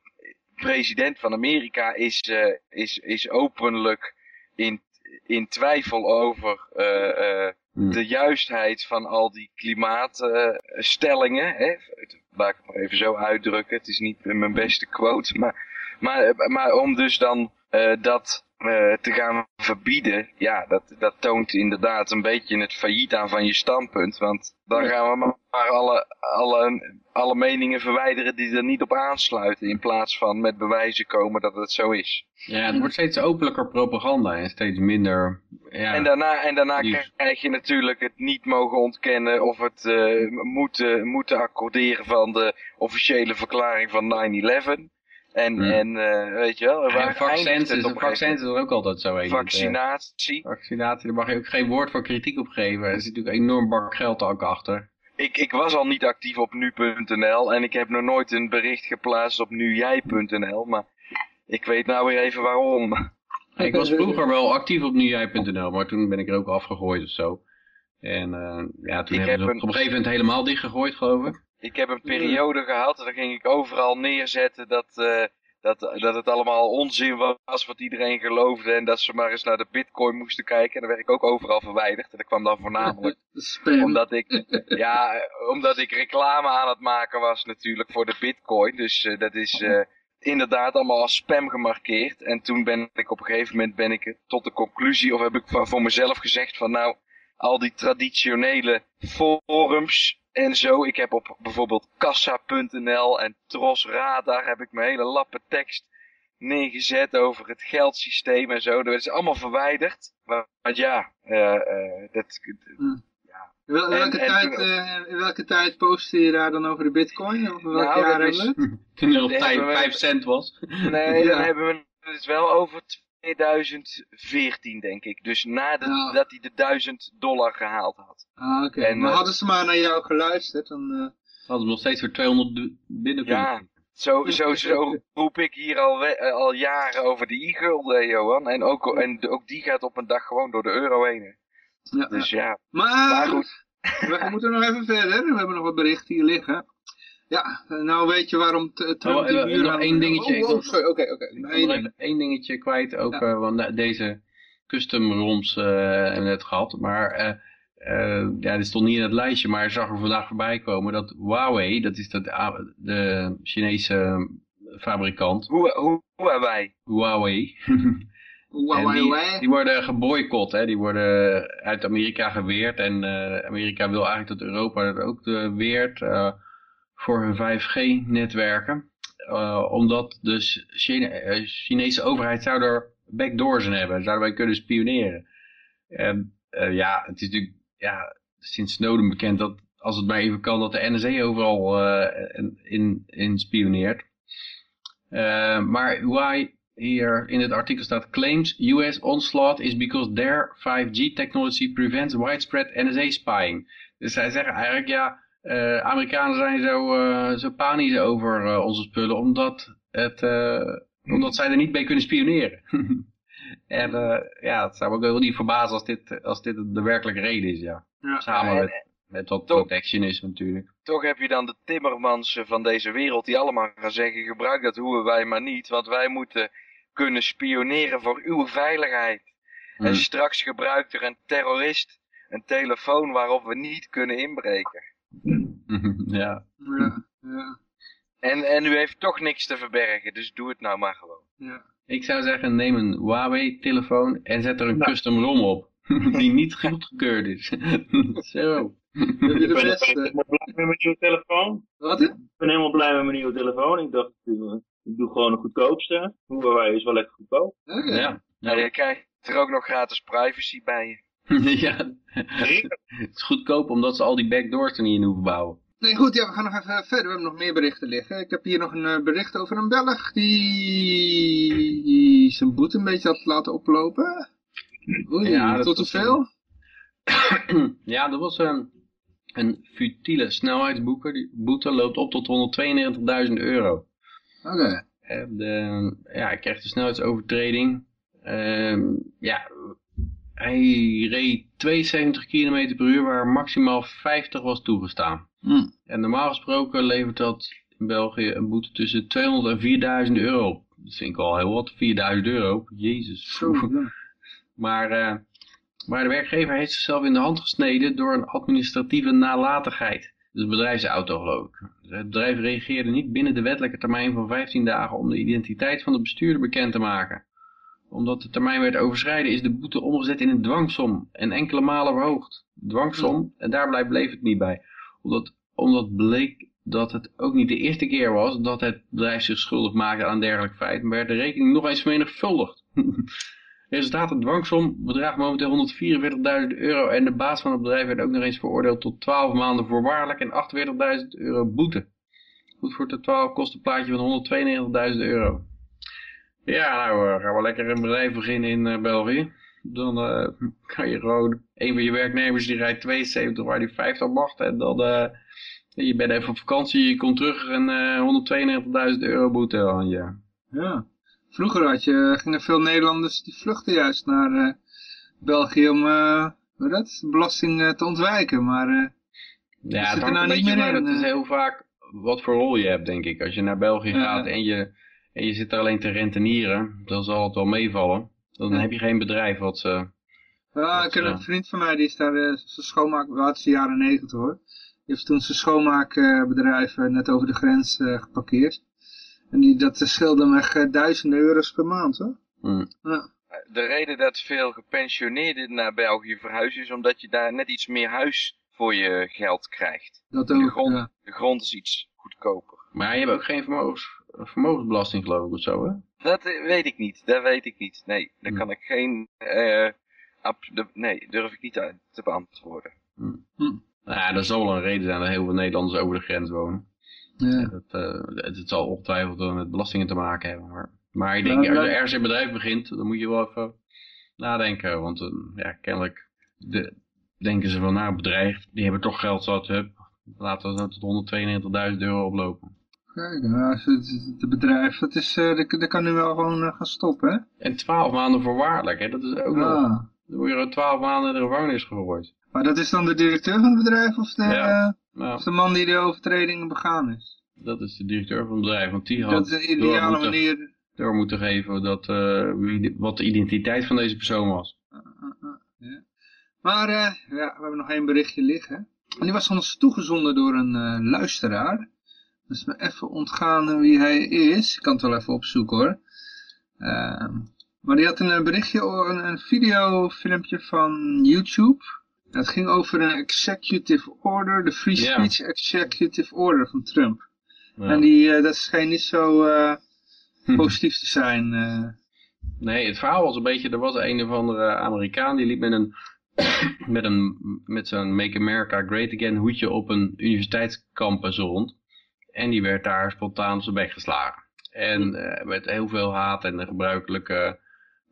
president van Amerika is, is, is openlijk in, in twijfel over eh, eh, Hm. de juistheid van al die klimaatstellingen. hè? Laat ik het maar even zo uitdrukken. Het is niet mijn beste quote. Maar, maar, maar om dus dan eh, dat eh, te gaan verbieden. Ja, dat, dat toont inderdaad een beetje het failliet aan van je standpunt. Want dan gaan we maar alle, alle, alle meningen verwijderen die er niet op aansluiten. In plaats van met bewijzen komen dat het zo is. Ja, het wordt steeds openlijker propaganda en steeds minder... Ja, En daarna, en daarna Nieuws. krijg je natuurlijk het niet mogen ontkennen of het eh, moeten, moeten accorderen van de officiële verklaring van 9-11. En, Ja. en eh, weet je wel, vaccins, het is, op vaccins is er ook altijd zo moment? Vaccinatie. Vaccinatie, daar mag je ook geen woord van kritiek op geven. Er zit natuurlijk een enorm bak geld ook achter. Ik, ik was al niet actief op nu.nl en ik heb nog nooit een bericht geplaatst op nujij.nl, maar ik weet nou weer even waarom. (laughs) Ik was vroeger wel actief op nujij.nl, maar toen ben ik er ook afgegooid of zo. En eh, ja, toen Ik hebben heb ze op een- een gegeven moment helemaal dichtgegooid, geloof ik. Ik heb een periode gehad, en dan ging ik overal neerzetten dat, eh, dat, dat het allemaal onzin was wat iedereen geloofde. En dat ze maar eens naar de bitcoin moesten kijken. En dan werd ik ook overal verwijderd. En dat kwam dan voornamelijk (laughs) omdat ik, (laughs) ja, omdat ik reclame aan het maken was natuurlijk voor de bitcoin. Dus eh, dat is, eh, inderdaad allemaal als spam gemarkeerd. En toen ben ik op een gegeven moment ben ik tot de conclusie, of heb ik van- voor mezelf gezegd van nou, al die traditionele forums en zo. Ik heb op bijvoorbeeld kassa.nl en Tros Radar heb ik mijn hele lappen tekst neergezet over het geldsysteem en zo. Dat is allemaal verwijderd. Maar, maar ja, eh, eh, dat, In wel- in En- welke, en tijd, eh, in welke tijd postte je daar dan over de bitcoin? Of welk Nou, jaar (laughs) hebben we het? Toen er Nee, tijd maar we- 5 cent was. Nee, (laughs) Ja. dan hebben we het wel over 2014, denk ik. Dus nadat dat hij de 1000 dollar gehaald had. Ah, oké. Maar eh, hadden ze maar naar jou geluisterd, dan... eh, Hadden we nog steeds voor 200 binnen kunnen. Ja, zo, zo, zo roep ik hier al, we- eh, al jaren over de i-gulden, Johan. En ook, en ook die gaat op een dag gewoon door de euro heen. ja, Dus ja, Maar, maar goed. we moeten nog even verder. We hebben nog wat berichten hier liggen. Ja, nou weet je waarom Trump Oh, die eh, muur nog aan- één dingetje. Oh, Ik oh, sorry. Oké, oké. Ik Nog wil één even dingetje kwijt. Ook, Ja. eh, want deze custom ROMs eh, hebben we net gehad. Maar eh, eh, ja, dit stond niet in het lijstje. Maar ik zag er vandaag voorbij komen dat Huawei, dat is dat, de Chinese fabrikant, Hoe, hoe, hoe wij? Huawei. (laughs) En wauw, die, worden geboycott, hè? die worden uit Amerika geweerd. En eh, Amerika wil eigenlijk dat Europa dat ook eh, weert eh, voor hun 5G-netwerken. Eh, omdat de eh, Chinese overheid zou er backdoors in hebben, zouden wij kunnen spioneren. En eh, ja, het is natuurlijk ja, sinds Snowden bekend dat als het maar even kan dat de NSA overal eh, in, in, spioneert. Maar Huawei hier in het artikel staat claims US onslaught is because their 5G technology prevents widespread NSA spying. Dus zij zeggen eigenlijk ja, eh, Amerikanen zijn zo, eh, zo panisch over eh, onze spullen omdat, het, omdat zij er niet mee kunnen spioneren. (laughs) en ja, het zou me ook wel niet verbazen als dit, als dit de werkelijke reden is, ja. Ja. Samen En- met, met wat Toch- protectionisme natuurlijk. Toch heb je dan de timmermansen van deze wereld die allemaal gaan zeggen, gebruik dat hoe wij maar niet. Want wij moeten kunnen spioneren voor uw veiligheid. Hmm. En straks gebruikt er een terrorist een telefoon waarop we niet kunnen inbreken. (laughs) ja. Ja, ja, En, en u heeft toch niks te verbergen, dus doe het nou maar gewoon. ja. Ik zou zeggen, neem een Huawei-telefoon en zet er een Nou. custom ROM op. (laughs) Die niet goedgekeurd is. (laughs) Zo. Ik ben helemaal blij met mijn nieuwe telefoon. Wat? Ik ben helemaal blij met mijn nieuwe telefoon. Ik dacht, eh, ik doe gewoon de goedkoopste. Huawei is wel lekker goedkoop. Oké. Ja. Nou, je krijgt er ook nog gratis privacy bij je. (laughs) ja. Het is goedkoop omdat ze al die backdoors er niet in hoeven bouwen. Nee, goed, ja, we gaan nog even verder. We hebben nog meer berichten liggen. Ik heb hier nog een eh, bericht over een Belg die zijn boete een beetje had laten oplopen. Oei, Ja, tot hoeveel? ja, dat was een, (clears throat) een futiele snelheidsboete. Die boete loopt op tot 192.000 euro. Oké. Ja, hij kreeg de snelheidsovertreding. Ehm, ja, hij reed 72 km per uur waar maximaal 50 was toegestaan. Hm. En normaal gesproken levert dat in België een boete tussen 200 en 4000 euro. op. Dat vind ik al heel wat, 4000 euro. Jezus. Zo, ja. (laughs) Maar, eh, maar de werkgever heeft zichzelf in de hand gesneden door een administratieve nalatigheid. Dus een bedrijfsauto geloof ik. Het bedrijf reageerde niet binnen de wettelijke termijn van 15 dagen om de identiteit van de bestuurder bekend te maken. Omdat de termijn werd overschreden is de boete omgezet in een dwangsom en enkele malen verhoogd. Dwangsom, en daar blijft bleef het niet bij. Omdat, omdat bleek dat het ook niet de eerste keer was dat het bedrijf zich schuldig maakte aan een dergelijk feit, maar werd de rekening nog eens vermenigvuldigd. (laughs) Resultaat, de dwangsom bedraagt momenteel 144.000 euro en de baas van het bedrijf werd ook nog eens veroordeeld tot 12 maanden voorwaardelijk en 48.000 euro boete. Goed voor totaal kost een plaatje van 192.000 euro. Ja, nou gaan we lekker een bedrijf beginnen in uh, België. Dan uh, (laughs) kan je gewoon, een van je werknemers die rijdt 72 waar die 50 mag en dan je bent even op vakantie, je komt terug en 192.000 euro boete aan je. Ja. Vroeger had je, gingen veel Nederlanders die vluchten juist naar België om dat, belasting te ontwijken. Maar ja, het hangt nou niet meer in. Dat is heel vaak wat voor rol je hebt, denk ik. Als je naar België gaat en je, en je zit er alleen te rentenieren, dan zal het wel meevallen. Dan ja. heb je geen bedrijf wat ze... Ja, ik ken een vriend van mij, die is daar zijn schoonmaak, de jaren negentig hoor. Die heeft toen zijn schoonmaakbedrijf net over de grens geparkeerd. En die, dat scheelde hem echt eh, duizenden euro's per maand, hoor. Hm. Ja. De reden dat veel gepensioneerden naar België verhuizen is omdat je daar net iets meer huis voor je geld krijgt. Dat De grond, ja. de grond is iets goedkoper. Maar je hebt ook geen vermogens, vermogensbelasting geloof ik of zo, hè? Dat eh, weet ik niet, dat weet ik niet. Nee, daar Hm. kan ik geen... eh, ab- de- nee, durf ik niet uit te beantwoorden. Nou ja, er zal wel een reden zijn dat heel veel Nederlanders over de grens wonen. Ja. Dat, eh, het, het zal ongetwijfeld met belastingen te maken hebben. Maar, maar ik Ja, denk, als je dat- ergens een bedrijf begint, dan moet je wel even nadenken. Want eh, ja, kennelijk de, denken ze van, nou, een bedrijf, die hebben toch geld zat, hup, laten we zo tot 192.000 euro oplopen. Kijk, nou, het, bedrijf, dat, is, eh, dat, dat kan nu wel gewoon eh, gaan stoppen, hè? En 12 maanden voorwaardelijk, hè, dat is ook nog. Ah. Dan word je er 12 maanden in de gevangenis gegooid. Maar dat is dan de directeur van het bedrijf of de, Ja. eh, Nou, of de man die de overtredingen begaan is? dat is de directeur van het bedrijf, want die had Dat is een door ideale moeten, manier. door moeten geven dat, wie, wat de identiteit van deze persoon was. Ja. Maar eh, ja, we hebben nog één berichtje liggen. En die was ons toegezonden door een luisteraar. Dus me even ontgaan wie hij is. Ik kan het wel even opzoeken hoor. Ehm, maar die had een berichtje, een, een videofilmpje van YouTube. Het ging over een executive order, de free speech executive order van Trump. Ja. En die, eh, dat schijnt niet zo eh, (laughs) positief te zijn. eh. Nee, het verhaal was een beetje, er was een of andere Amerikaan die liep met een, (coughs) met een, met zo'n Make America Great Again hoedje op een universiteitscampus rond. En die werd daar spontaan op zijn bek geslagen. En eh, met heel veel haat en de gebruikelijke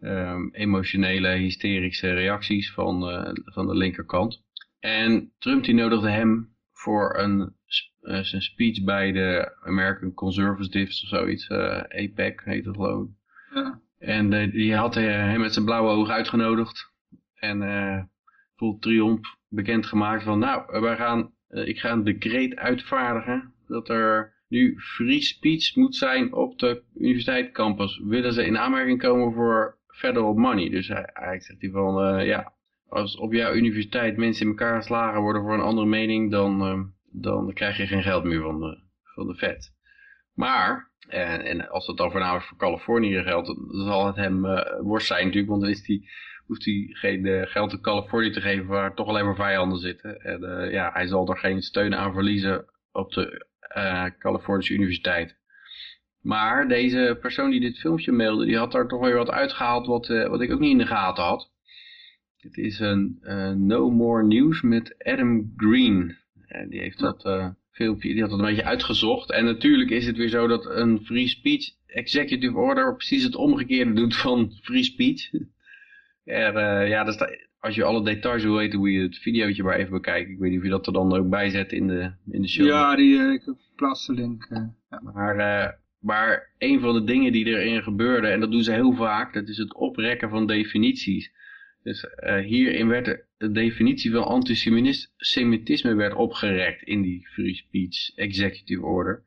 ehm, emotionele, hysterische reacties van, eh, van de linkerkant. En Trump die nodigde hem voor een, eh, zijn speech bij de American Conservatives of zoiets. APEC heet het geloof ik. ja. En die had hem met zijn blauwe oog uitgenodigd. En vol triomf bekendgemaakt van, nou, wij gaan, ik ga een decreet uitvaardigen dat er nu free speech moet zijn op de universiteitscampus. Willen ze in aanmerking komen voor federal money? Dus hij, eigenlijk zegt hij van, eh, ja, als op jouw universiteit mensen in elkaar geslagen worden voor een andere mening, dan, eh, dan krijg je geen geld meer van de, van de Fed. Maar, en, en als dat dan voornamelijk voor Californië geldt, dan zal het hem eh, worst zijn natuurlijk, want dan is die, hoeft hij geen eh, geld aan Californië te geven waar toch alleen maar vijanden zitten. En ja, hij zal er geen steun aan verliezen op de Californische universiteit. Maar deze persoon die dit filmpje mailde, die had daar toch weer wat uitgehaald wat, eh, wat ik ook niet in de gaten had. Het is een eh, No More News met Adam Green. En die heeft dat eh, filmpje, die had dat een beetje uitgezocht. En natuurlijk is het weer zo dat een free speech executive order precies het omgekeerde doet van free speech. (laughs) Er, eh, ja, dus da- als je alle details wil weten, moet je het videootje maar even bekijken. Ik weet niet of je dat er dan ook bij zet in de, in de show. Ja, die, eh, ik plaats de link. eh, ja. Maar, eh, maar een van de dingen die erin gebeurde, en dat doen ze heel vaak, dat is het oprekken van definities. Dus hierin werd de, de definitie van antisemitisme werd opgerekt in die Free Speech Executive Order.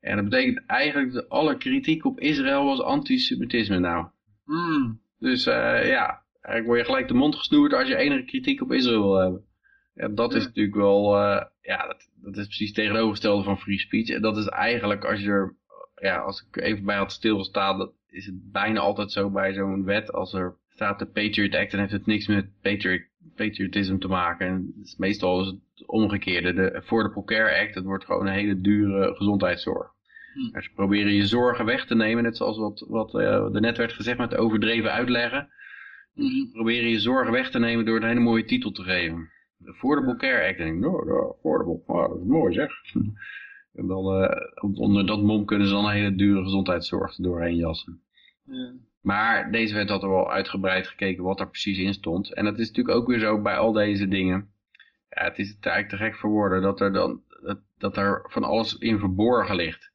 En dat betekent eigenlijk dat alle kritiek op Israël was antisemitisme nou. Hmm. Dus ja, eigenlijk word je gelijk de mond gesnoerd als je enige kritiek op Israël wil hebben. Ja, dat is natuurlijk wel, eh, ja, dat, dat is precies het tegenovergestelde van free speech. En dat is eigenlijk, als je er, ja, als ik even bij had stilgestaan, dat is het bijna altijd zo bij zo'n wet. Als er staat de Patriot Act, dan heeft het niks met patriot, patriotisme te maken. En het is meestal is het omgekeerde. De Affordable Care Act, dat wordt gewoon een hele dure gezondheidszorg. Hm. Dus ze proberen je zorgen weg te nemen, net zoals wat, wat eh, er net werd gezegd met overdreven uitleggen. Mhm. Proberen je zorgen weg te nemen door een hele mooie titel te geven. De Affordable Care Act. En ik, nou, nou, affordable, oh, dat is mooi zeg. (laughs) en dan eh, onder dat mom kunnen ze dan een hele dure gezondheidszorg doorheen jassen. Ja. Maar deze wet had er wel uitgebreid gekeken wat er precies in stond. En dat is natuurlijk ook weer zo bij al deze dingen. Ja, het is eigenlijk te gek voor woorden dat er dan dat, dat er van alles in verborgen ligt.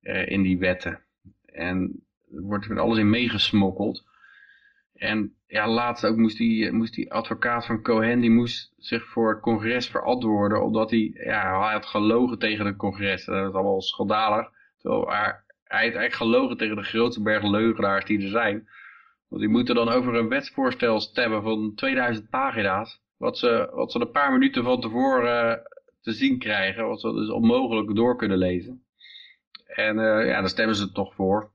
eh, in die wetten. En er wordt van alles in meegesmokkeld. En ja, laatst ook moest die, moest advocaat van Cohen, die moest zich voor het congres verantwoorden, omdat hij, ja, hij had gelogen tegen het congres. Dat is allemaal schandalig. Terwijl hij, hij heeft eigenlijk gelogen tegen de grootste berg leugenaars die er zijn. Want die moeten dan over een wetsvoorstel stemmen van 2000 pagina's. Wat ze, wat ze een paar minuten van tevoren eh, te zien krijgen. Wat ze dus onmogelijk door kunnen lezen. En uh, ja, daar stemmen ze toch voor.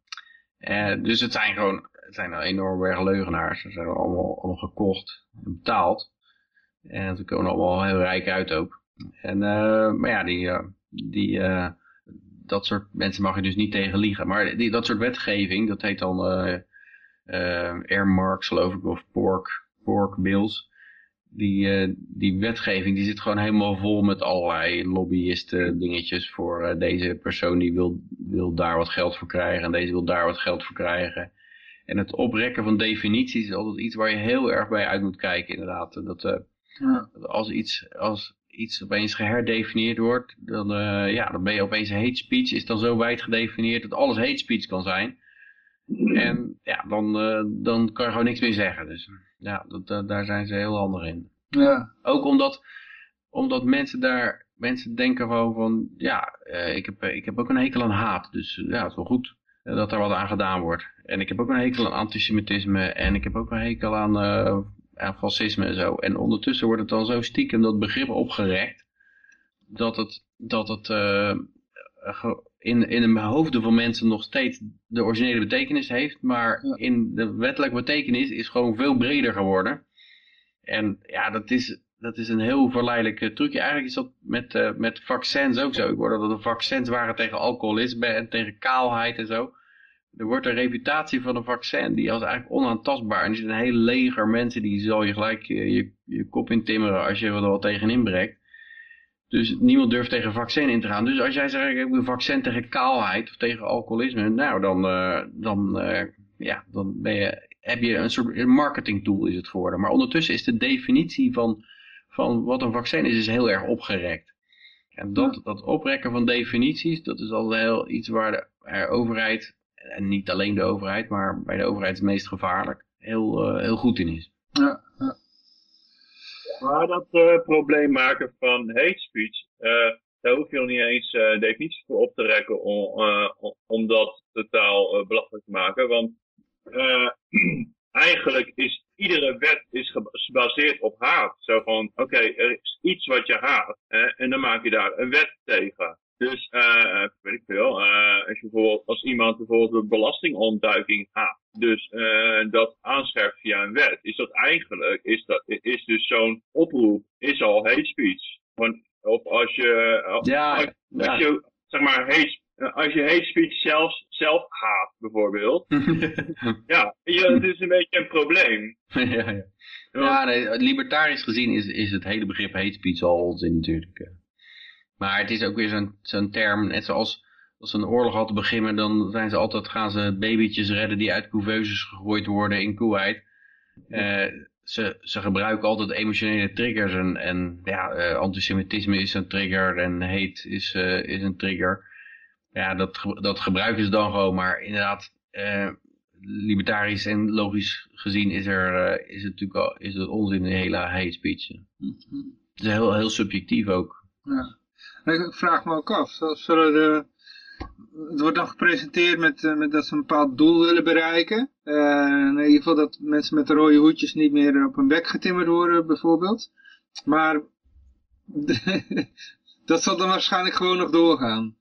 Uh, dus het zijn gewoon, het zijn een enorm berg leugenaars. Ze zijn allemaal, allemaal gekocht en betaald. En ze komen allemaal heel rijk uit ook. En, uh, maar ja, die, die, dat soort mensen mag je dus niet tegen liegen. Maar die, dat soort wetgeving, dat heet dan air marks geloof ik, of pork, pork bills die, die wetgeving die zit gewoon helemaal vol met allerlei lobbyisten dingetjes voor deze persoon die wil, wil daar wat geld voor krijgen en deze wil daar wat geld voor krijgen. En het oprekken van definities is altijd iets waar je heel erg bij uit moet kijken inderdaad. Dat, uh, ja. als, iets, als iets opeens geherdefinieerd wordt, dan, ja, dan ben je opeens hate speech, is dan zo wijd gedefinieerd dat alles hate speech kan zijn. En ja, dan, dan kan je gewoon niks meer zeggen. Dus ja, dat, daar zijn ze heel handig in. Ja. Ook omdat, omdat mensen daar, mensen denken gewoon van, ja, ik, heb, ik heb ook een hekel aan haat. Dus ja, het is wel goed dat er wat aan gedaan wordt. En ik heb ook een hekel aan antisemitisme en ik heb ook een hekel aan, aan fascisme en zo. En ondertussen wordt het dan zo stiekem dat begrip opgerekt, dat het, dat het in, in de hoofden van mensen nog steeds de originele betekenis heeft, maar in de wettelijke betekenis is gewoon veel breder geworden. En ja, dat is, dat is een heel verleidelijk trucje. Eigenlijk is dat met, uh, met vaccins ook zo. Ik hoorde dat er vaccins waren tegen alcoholisme en tegen kaalheid en zo. Er wordt een reputatie van een vaccin, die als eigenlijk onaantastbaar. En er zit een hele leger mensen, die zal je gelijk je, je, je kop intimmeren als je er wat tegen inbreekt. Dus niemand durft tegen vaccin in te gaan. Dus als jij zegt, ik heb een vaccin tegen kaalheid of tegen alcoholisme, nou dan, uh, dan, uh, ja, dan ben je, heb je een soort marketing tool is het geworden. Maar ondertussen is de definitie van, van wat een vaccin is, is heel erg opgerekt. En dat, dat oprekken van definities, dat is al heel iets waar de overheid, en niet alleen de overheid, maar bij de overheid het meest gevaarlijk, heel, uh, heel goed in is. Ja. Maar dat uh, probleem maken van hate speech, uh, daar hoef je nog niet eens uh, definities voor op te rekken om, om dat totaal belachelijk te maken. Want (clears throat) eigenlijk is iedere wet is gebaseerd op haat. Zo van, oké, er is iets wat je haat hè, en dan maak je daar een wet tegen. Dus, uh, weet ik veel, uh, als, je bijvoorbeeld, als iemand bijvoorbeeld belastingontduiking haat, dus uh, dat aanscherpt via een wet, is dat eigenlijk, is, dat, is dus zo'n oproep, is al hate speech. Want, of als je, ja, als, ja. je, zeg maar, hate, als je hate speech zelf, zelf haat, bijvoorbeeld, (laughs) ja, het is een beetje een probleem. ja, ja. ja nee, libertarisch gezien is, is het hele begrip hate speech al onzin natuurlijk. Maar het is ook weer zo'n zo'n term, net zoals als een oorlog had te beginnen, dan zijn ze altijd, gaan ze babytjes redden die uit couveuses gegooid worden in Kuwait. Uh, ze, ze gebruiken altijd emotionele triggers en, en ja, uh, antisemitisme is een trigger en hate is, uh, is een trigger. Ja, dat, dat gebruiken ze dan gewoon, maar inderdaad, libertarisch en logisch gezien is, er, is het natuurlijk al, is het onzin de hele hate speech. Mhm. Het is heel, heel subjectief ook. Ja. Ik vraag me ook af, zullen de, het wordt dan gepresenteerd met, met dat ze een bepaald doel willen bereiken. Uh, in ieder geval dat mensen met de rode hoedjes niet meer op hun bek getimmerd worden bijvoorbeeld. Maar (laughs) dat zal dan waarschijnlijk gewoon nog doorgaan.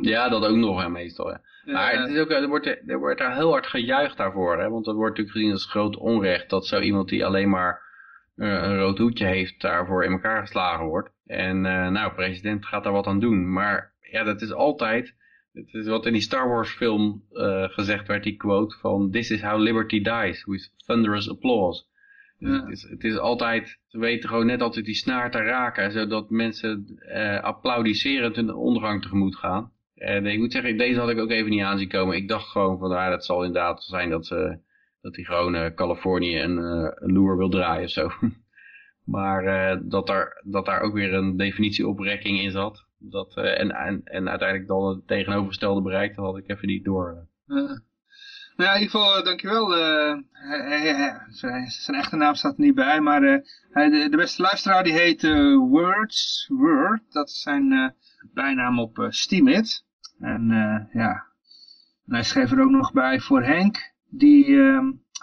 Ja, dat ook nog hè, meestal. Ja. Maar het is ook, er, wordt, er wordt daar heel hard gejuicht daarvoor. Hè? Want dat wordt natuurlijk gezien als groot onrecht dat zo iemand die alleen maar een rood hoedje heeft daarvoor in elkaar geslagen wordt. En uh, nou, president gaat daar wat aan doen. Maar ja, dat is altijd, het is wat in die Star Wars film uh, gezegd werd, die quote van This is how liberty dies, with thunderous applause. Dus ja. het, is, het is altijd, ze weten gewoon net altijd die snaar te raken, zodat mensen uh, applaudisserend hun ondergang tegemoet gaan. En ik moet zeggen, deze had ik ook even niet aan zien komen. Ik dacht gewoon van, nou, dat zal inderdaad zijn dat ze dat hij gewoon uh, Californië een, uh, een loer wil draaien zo. (laughs) maar uh, dat, daar, dat daar ook weer een definitieoprekking in zat. Dat, en, en, en uiteindelijk dan het tegenovergestelde bereikt, dat had ik even niet door. nou ja, in ieder geval, dankjewel. zijn echte naam staat er niet bij, maar de, de, beste luisteraar die heet Words, Word. Dat is zijn bijnaam op Steamit. En ja, en hij schreef er ook nog bij voor Henk die uh,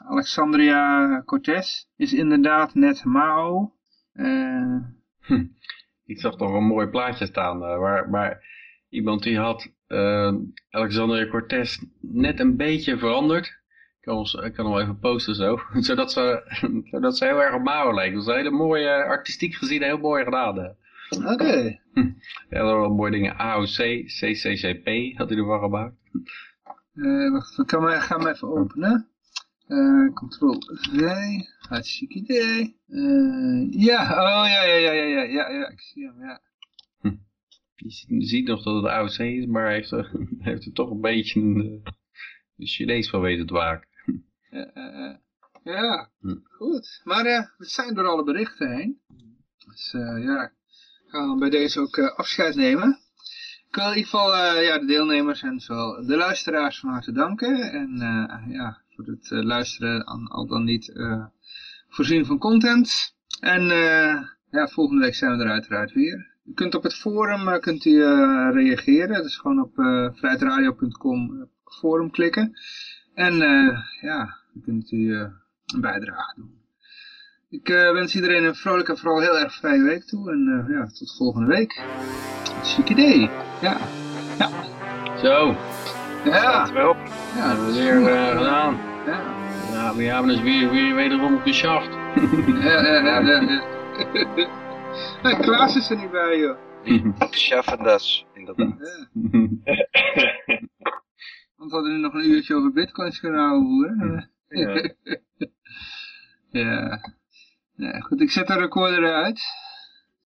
Alexandria Cortez is inderdaad net Mao. Uh... Hm. Ik zag toch een mooi plaatje staan uh, waar, waar iemand die had eh, Alexander Cortés net een beetje veranderd. Ik kan, ons, ik kan hem wel even posten zo. (laughs) zodat, ze, (laughs) zodat ze heel erg op Mao lijkt. Dat is een hele mooie, artistiek gezien heel mooi gedaan. Oké. Ja, dat wel mooie dingen. AOC, CCCP had hij ervan gemaakt. Eh, wacht, ik kan me, ga hem even openen. Eh Ctrl V. Hartstikke idee. Eh, ja, oh ja, ja, ja, ja, ja, ja, ja, ik zie hem, ja. Je ziet, je ziet nog dat het AOC is, maar hij heeft er, (laughs) hij heeft er toch een beetje een, een Chinees van weten te maken. Ja, ja Hm. goed. Maar we zijn door alle berichten heen. Dus ja, ik ga dan bij deze ook afscheid nemen. Ik wil in ieder geval eh, ja, de deelnemers en zowel de luisteraars van harte danken. En eh, ja, voor het eh, luisteren aan al dan niet voorzien van content. En ja, volgende week zijn we er uiteraard weer. U kunt op het forum kunt u, reageren. Dat is gewoon op vrijheidradio.com forum klikken. En ja, dan kunt u een bijdrage doen. Ik eh, wens iedereen een vrolijke en vooral heel erg vrije week toe. En eh, ja, tot volgende week. Chic idee. Ja. Zo, Ja. Weer op. Ja, hebben we weer eh, gedaan. Ja. Ja, we hebben dus weer, weer wederom geschaft. (laughs) Ja, ja, ja, ja. ja. (laughs) Nee, Klaas is er niet bij, joh. Schaffendas, inderdaad. Ja. Want we hadden nu nog een uurtje over bitcoins kunnen houden, hoor. Ja. (laughs) ja. Ja. Goed, ik zet de recorder uit.